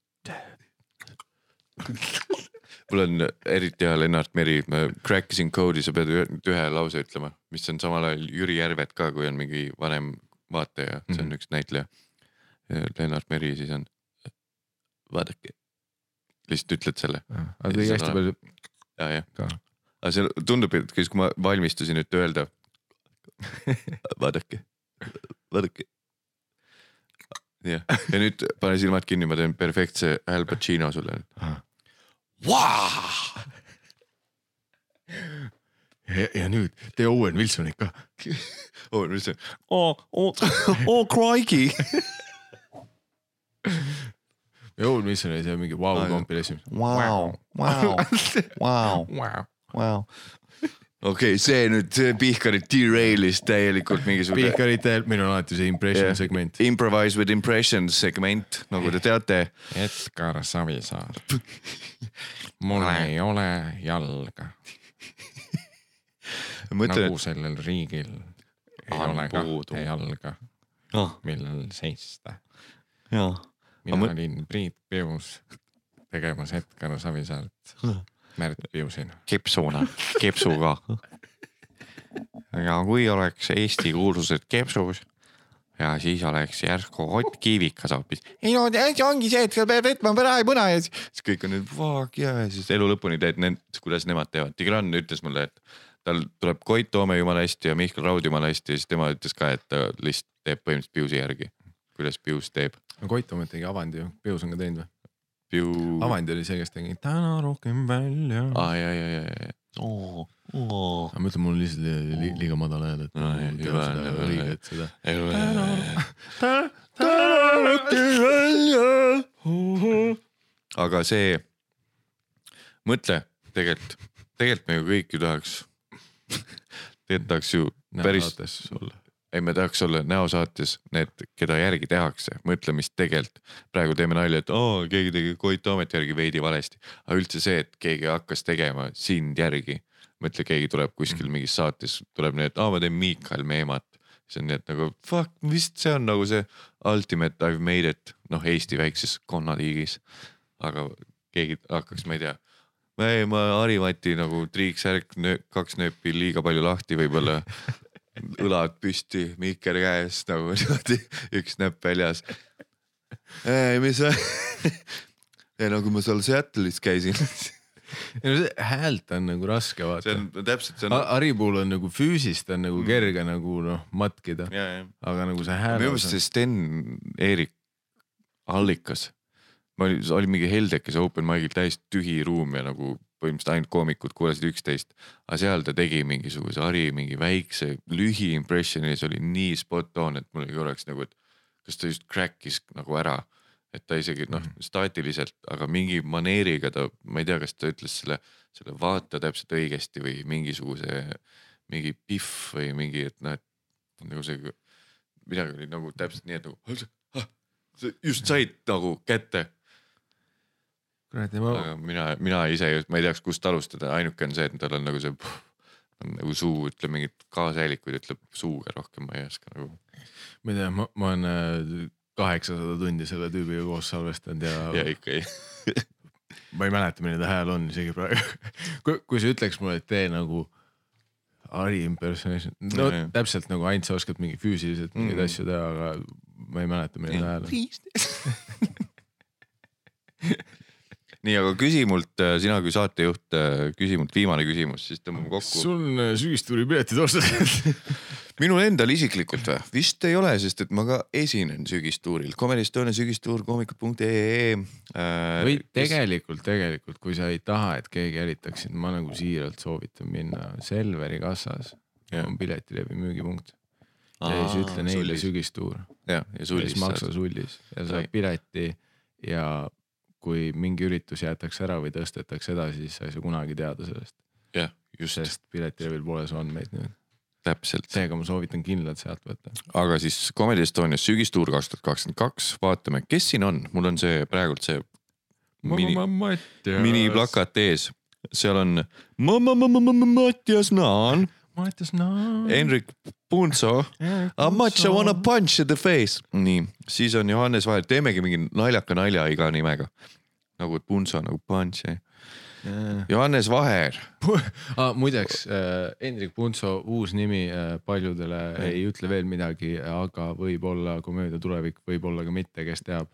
mul on eriti hea Lennart Meri, ma crack isin code'i, sa pead ühe, lause ütlema, mis on samal ajal Jüri Järvet ka, kui on mingi vanem vaataja, see on mm. -hmm. üks näitleja. Lennart Meri siis on, vaadake, lihtsalt ütled selle aga tegi hästi palju ja, jah. aga see tundub, et siis, kui ma valmistusin nüüd öelda, vaadake, vaadake. jah, ja nüüd pane silmad kinni, ma teen perfektse Al Pacino sulle. ja, ja nüüd tee Owen Wilsonit ka. oh, mis see, oo, oo, oo, crikey. ja Owen Wilson oli seal mingi vau Aa, jah. compilation. Vau, vau, vau, vau. okei, see nüüd, see Pihkarit derailis täielikult mingisugune Pihkaritel, meil on alati see impression Jah. segment. improvise with impression segment, nagu te teate. Edgar Savisaar. mul ei ole jalga, mõtlen, nagu sellel riigil ei On ole puudu. kahte jalga, ah, millel seista. jaa, mina mõ- olin Priit Pius tegemas Edgar Savisaart Märt Piusina. kepsuna, kepsuga. ja kui oleks Eesti kuulsused kepsus ja siis oleks järsku Ott Kiivikas hoopis. ei no see ongi see, et sa pead võtma praepõna ja siis siis kõik on nüüd fuck yeah ja siis elu lõpuni teed need, kuidas nemad teevad. Tigran ütles mulle, et tal tuleb Koit Toome jumala hästi ja Mihkel Raud jumala hästi ja siis tema ütles ka, et ta lihtsalt teeb põhimõtteliselt Piusi järgi, kuidas Pius teeb. no Koit Toomet tegi Avandi ju, Pius on ka teinud või? Piu. Avandi oli see, kes tegi täna rohkem välja. aa ja, ja, ja, ja, oo, oo. ma ütlen, mul on lihtsalt li, li, liiga madal hääl, et No, ma ei, tean seda õiget seda. aga see, mõtle tegelikult, tegelikult me ju kõik ju tahaks, tegelikult tahaks ju päris, saates olla. Ei me tahaks olla näosaates need, keda järgi tehakse, mõtle, mis tegelikult praegu teeme nalja, et oo, keegi tegi Koit Toomet järgi veidi valesti, aga üldse see, et keegi hakkas tegema sind järgi mõtle, keegi tuleb kuskil mingis saates, tuleb nii, et aa, ma teen Miikal Meemat. siis on nii, et nagu fuck, vist see on nagu see ultimate I ve made it, noh Eesti väikses konnatiigis. aga keegi hakkaks, ma ei tea. ei, ma Harimati nagu triiksärk, kaks nööpi liiga palju lahti võib-olla. õlad püsti, mikker käes nagu niimoodi, üks näpp väljas. ei, mis ei no kui ma seal Seattle'is käisin, häält on nagu raske see vaata. on täpselt, see on. Hari puhul on nagu füüsist on nagu kerge nagu noh matkida, aga nagu see hääl. minu meelest see Sten Eerik Allikas, ma olin, oli mingi Heldekes open mic'il täiesti tühi ruum ja nagu põhimõtteliselt ainult koomikud kuulasid üksteist. aga seal ta tegi mingisuguse Hari mingi väikse lühi impression'i ja see oli nii spot on, et mul oli korraks nagu, et kas ta just crack'is nagu ära. et ta isegi noh staatiliselt, aga mingi maneeriga ta, ma ei tea, kas ta ütles selle, selle vaata täpselt õigesti või mingisuguse, mingi pihv või mingi, et noh, et nagu see midagi oli nagu täpselt nii, et nagu ah, sa just said nagu kätte, kuradi ma, aga mina, mina ise, ma ei teaks, kust alustada, ainuke on see, et tal on nagu see on nagu suu ütleb mingit kaashäälikuid ütleb suuga rohkem, ma ei oska nagu. ma ei tea, ma, ma olen äh, kaheksasada tundi selle tüübiga koos salvestanud ja, ja ikka ei, ma ei mäleta, milline ta hääl on isegi praegu. kui, kui sa ütleks mulle, et tee nagu Hari impersonation, no ja. täpselt nagu ainult sa oskad mingi füüsiliselt mingeid Mm. asju teha, aga ma ei mäleta, milline ta hääl on. nii, aga küsi mult, sina kui saatejuht, küsi mult viimane küsimus, siis tõmbame kokku. sul on äh, sügistuuri piletid ostetud? minul endal isiklikult või? vist ei ole, sest et ma ka esinen sügistuuril, Comedy Estonia sügistuur, koomikud.ee äh,. või tegelikult, tegelikult, kui sa ei taha, et keegi jälitaks sind, ma nagu siiralt soovitan minna Selveri kassas. Jah. on piletilevi müügipunkt ja siis ütle neile sügistuur. ja, ja ja siis maksa sullis ja saad pileti ja kui mingi üritus jäetakse ära või tõstetakse edasi, siis sa ei saa kunagi teada sellest, jah, just. Sest piletilevil pole su andmeid nüüd. täpselt, seega ma soovitan kindlalt sealt võtta. aga siis Comedy Estonias sügistuur kaks tuhat kakskümmend kaks, vaatame, kes siin on, mul on see praegult see mini, miniplakat ees, seal on ma- ma- Naan, Mattias Naan. Henrik Punso, I much I wanna punch in the face. nii, siis on Johannes Vaher, teemegi mingi naljaka nalja iga nimega. nagu Punso nagu punch, Johannes Vaher, ah,. muideks äh, Hendrik Punso uus nimi äh, paljudele Mm. ei ütle veel midagi, aga võib-olla komöödia tulevik, võib-olla ka mitte, kes teab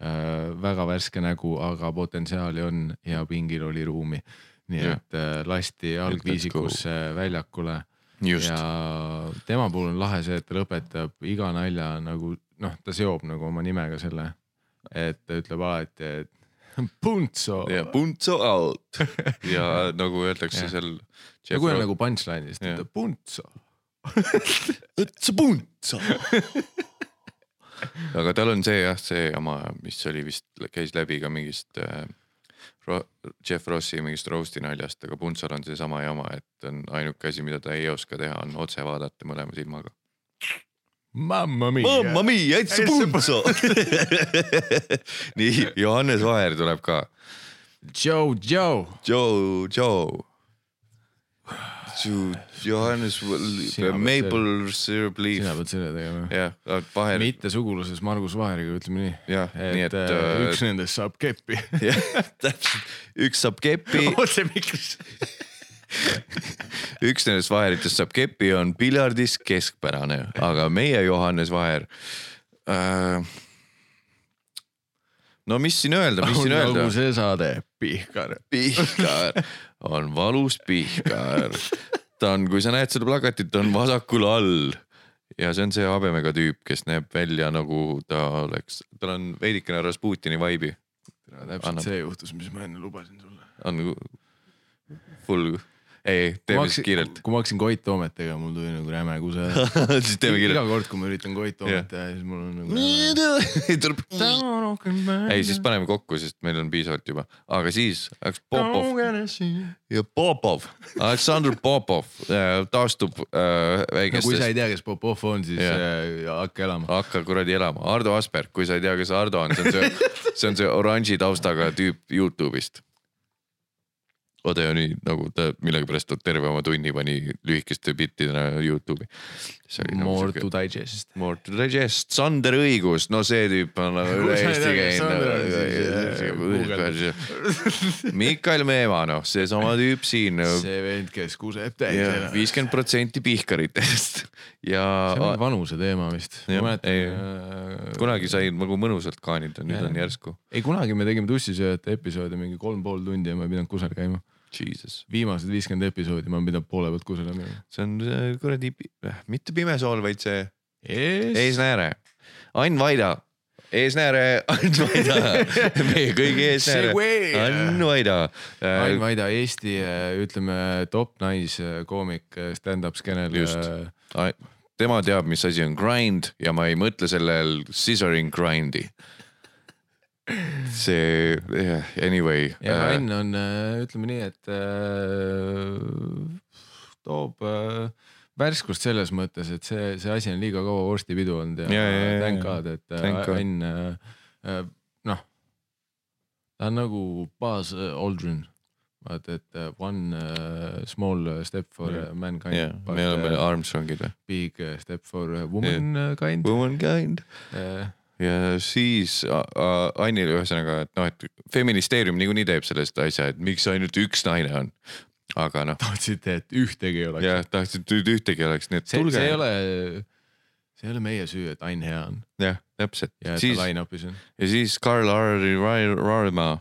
äh,. väga värske nägu, aga potentsiaali on ja pingil oli ruumi. Nii Jah. et äh, lasti algviisikusse väljakule ja tema puhul on lahe see, et ta lõpetab iga nalja nagu noh, ta seob nagu oma nimega selle, et ta ütleb alati, et Punso ja Punso out ja nagu öeldakse seal. ja kui on nagu punchline'is, ta ütleb Punso. It's a Punso. aga tal on see jah, see jama, mis oli vist, käis läbi ka mingist äh, Jeff Rossi mingist roast'i naljast, aga Punsol on seesama jama, et on ainuke asi, mida ta ei oska teha, on otse vaadata mõlema silmaga. Mamma mia. Mamma mia, it's a Punso. nii, Johannes Vaher tuleb ka. Joe, Joe. Joe, Joe. Johannes Maple Syrup Leaf sina. pead selle tegema. jah, Vaher, mitte suguluses Margus Vaheriga, ütleme nii. jah, nii et äh, äh, üks nendest saab keppi. jah, täpselt, üks saab keppi, otse mikrisse. üks nendest vaheritest saab keppi, on piljardis keskpärane, aga meie Johannes Vaher äh,. no mis siin öelda, mis siin öelda nagu, see saade, Pihkar. Pihkar on valus Pihkar. ta on, kui sa näed seda plakatit, ta on vasakul all ja see on see habemega tüüp, kes näeb välja nagu ta oleks, tal on veidikene Rasputini vibe'i, täpselt Annab. see juhtus, mis ma enne lubasin sulle. on full, ei, teeme siis kiirelt. kui ma hakkasin Koit Toomet tegema, mul tuli nagu räme kuse. siis teeme iga kiirelt. kord, kui ma üritan Koit Toomet teha, siis mul on nagu. ei siis paneme kokku, sest meil on piisavalt juba, aga siis läks Popov ja Popov, Aleksandr Popov äh, taastub äh, no kui sa väikestest ei tea, kes Popov on, siis äh, hakka elama. hakka kuradi elama, Ardo Asperg, kui sa ei tea, kes Ardo on, see on see, see on see oranži taustaga tüüp Youtube'ist. Odeoni nagu ta millegipärast terve oma tunni pani lühikeste bittidena Youtube'i. More to digest. More to digest, Sander Õigus, no see tüüp on nagu üle Eesti käinud. Mikael Meemaa, noh, seesama tüüp siin. see vend, kes kuseb täis. viiskümmend protsenti pihkaritest ja. see on vanuse teema vist. Äh, kunagi sai nagu mõnusalt kaanida, nüüd on järsku. ei, kunagi me tegime tussisööjate episoodi mingi kolm pool tundi ja ma ei pidanud kusagil käima viimased viiskümmend episoodi ma pidanud poole pealt kusagile minema. see on kuradi, mitte pimesool, vaid see ees... eesnääre. Ain Vaida, eesnääre, Ain Vaida meie kõigi eesnääre, Ain Vaida. Ain Vaida, Eesti ütleme top naiskoomik stand-up skeenel. tema teab, mis asi on grind ja ma ei mõtle sellel scissoring grind'i see yeah, anyway. ja Rain äh, on, äh, ütleme nii, et äh, toob värskust selles mõttes, et see, see asi on liiga kaua vorstipidu olnud ja, ja, ja, thank god, et Ain äh, noh, ta on nagu Buzz Aldrin vaata, et one uh, small step for yeah. mankind yeah.. me oleme Armstrongid või? Big step for womankind yeah.. Womankind uh, ja siis Annile ühesõnaga, et noh, et feministeerium niikuinii teeb sellest asja, et miks ainult üks naine on. aga noh. tahtsite, et ühtegi ei oleks. jah, tahtsite, et ühtegi ei oleks, nii et see, tulge. see ei ole, see ei ole meie süü, et Ain hea on. jah, täpselt. ja et siis, ta line-up'is on. ja siis Karl-Harri Varma.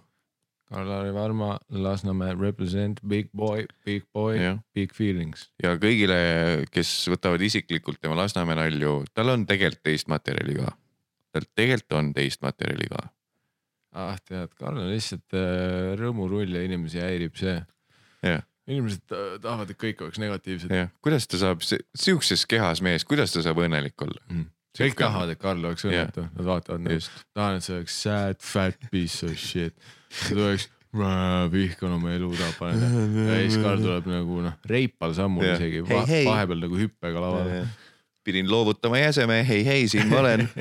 Karl-Harri Varma, Lasnamäe represent big boy, big boy, big feelings. ja kõigile, kes võtavad isiklikult tema Lasnamäe nalju, tal on tegelikult teist materjali ka tal tegelikult on teist materjali ka. ah tead, Karl on lihtsalt äh, rõõmurull ja inimesi häirib see. inimesed tahavad, et kõik oleks negatiivsed. kuidas ta saab, sihukeses kehas mees, kuidas ta saab õnnelik olla mm.? kõik tahavad, et Karl oleks õnnetu, nad vaatavad nagu, tahan, et see oleks sad fat piece of shit. ta tuleks vihkan oma elu, tahab paneda ja siis Karl tuleb nagu noh, reipal sammul isegi va, vahepeal nagu hüppega lavale pidin loovutama jäseme, hei, hei, siin ma olen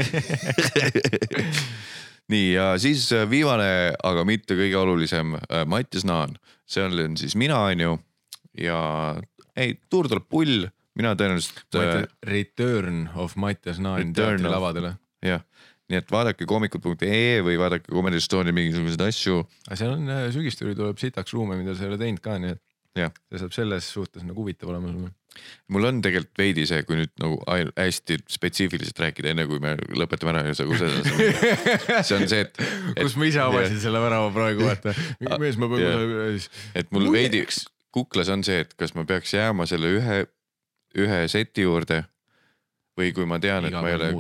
nii ja siis äh, viimane, aga mitte kõige olulisem, äh, Mattias Naan, see olen siis mina, onju. ja ei, tuur tuleb pull, mina tõenäoliselt. Äh, Return of Mattias Naan teatrilavadele. jah, nii et vaadake koomikud.ee või vaadake Comedy Estonial mingisuguseid asju. aga seal on sügisturi tuleb sitaks ruume, mida sa ei ole teinud ka, nii et see saab selles suhtes nagu huvitav olema sulle mul on tegelikult veidi see, kui nüüd nagu hästi spetsiifiliselt rääkida, enne kui me lõpetame ära ja sa kused. see on see, et, et. kus ma ise avasin selle värava praegu, vaata. mees, ma pean. et mul veidi kuklas on see, et kas ma peaks jääma selle ühe, ühe seti juurde. või kui ma tean, et ma ei ole.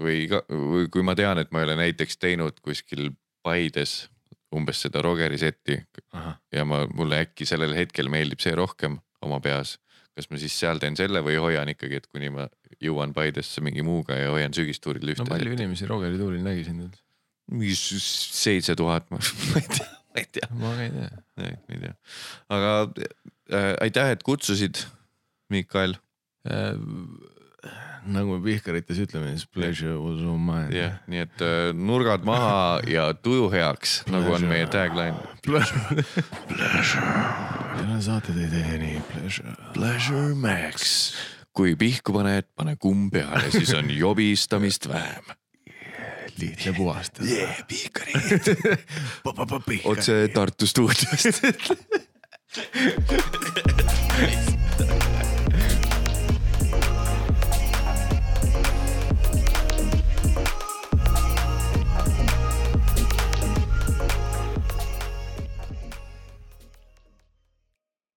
või ka, või kui ma tean, et ma ei ole näiteks teinud kuskil Paides umbes seda Rogeri seti. ja ma, mulle äkki sellel hetkel meeldib see rohkem oma peas kas ma siis seal teen selle või hoian ikkagi, et kuni ma jõuan Paidesse mingi muuga ja hoian sügistuuril ühte. no palju inimesi Rogeri tuuril nägi sind üldse? mingi seitse tuhat, ma ei tea, ma ei tea. ma ka ei tea. ma ei tea, aga äh, aitäh, et kutsusid, Mikael äh, nagu me Pihkarites ütleme, siis pleasure was all mine. jah yeah,, nii et uh, nurgad maha ja tuju heaks, nagu on meie tagline. Pleasure. Pleasure. tänane saate tõi teieni Pleasure. Pleasure Max. kui pihku paned, pane kumm peale, siis on jobistamist vähem lihtne puhastada yeah,. Pihkarid otse Tartu stuudiost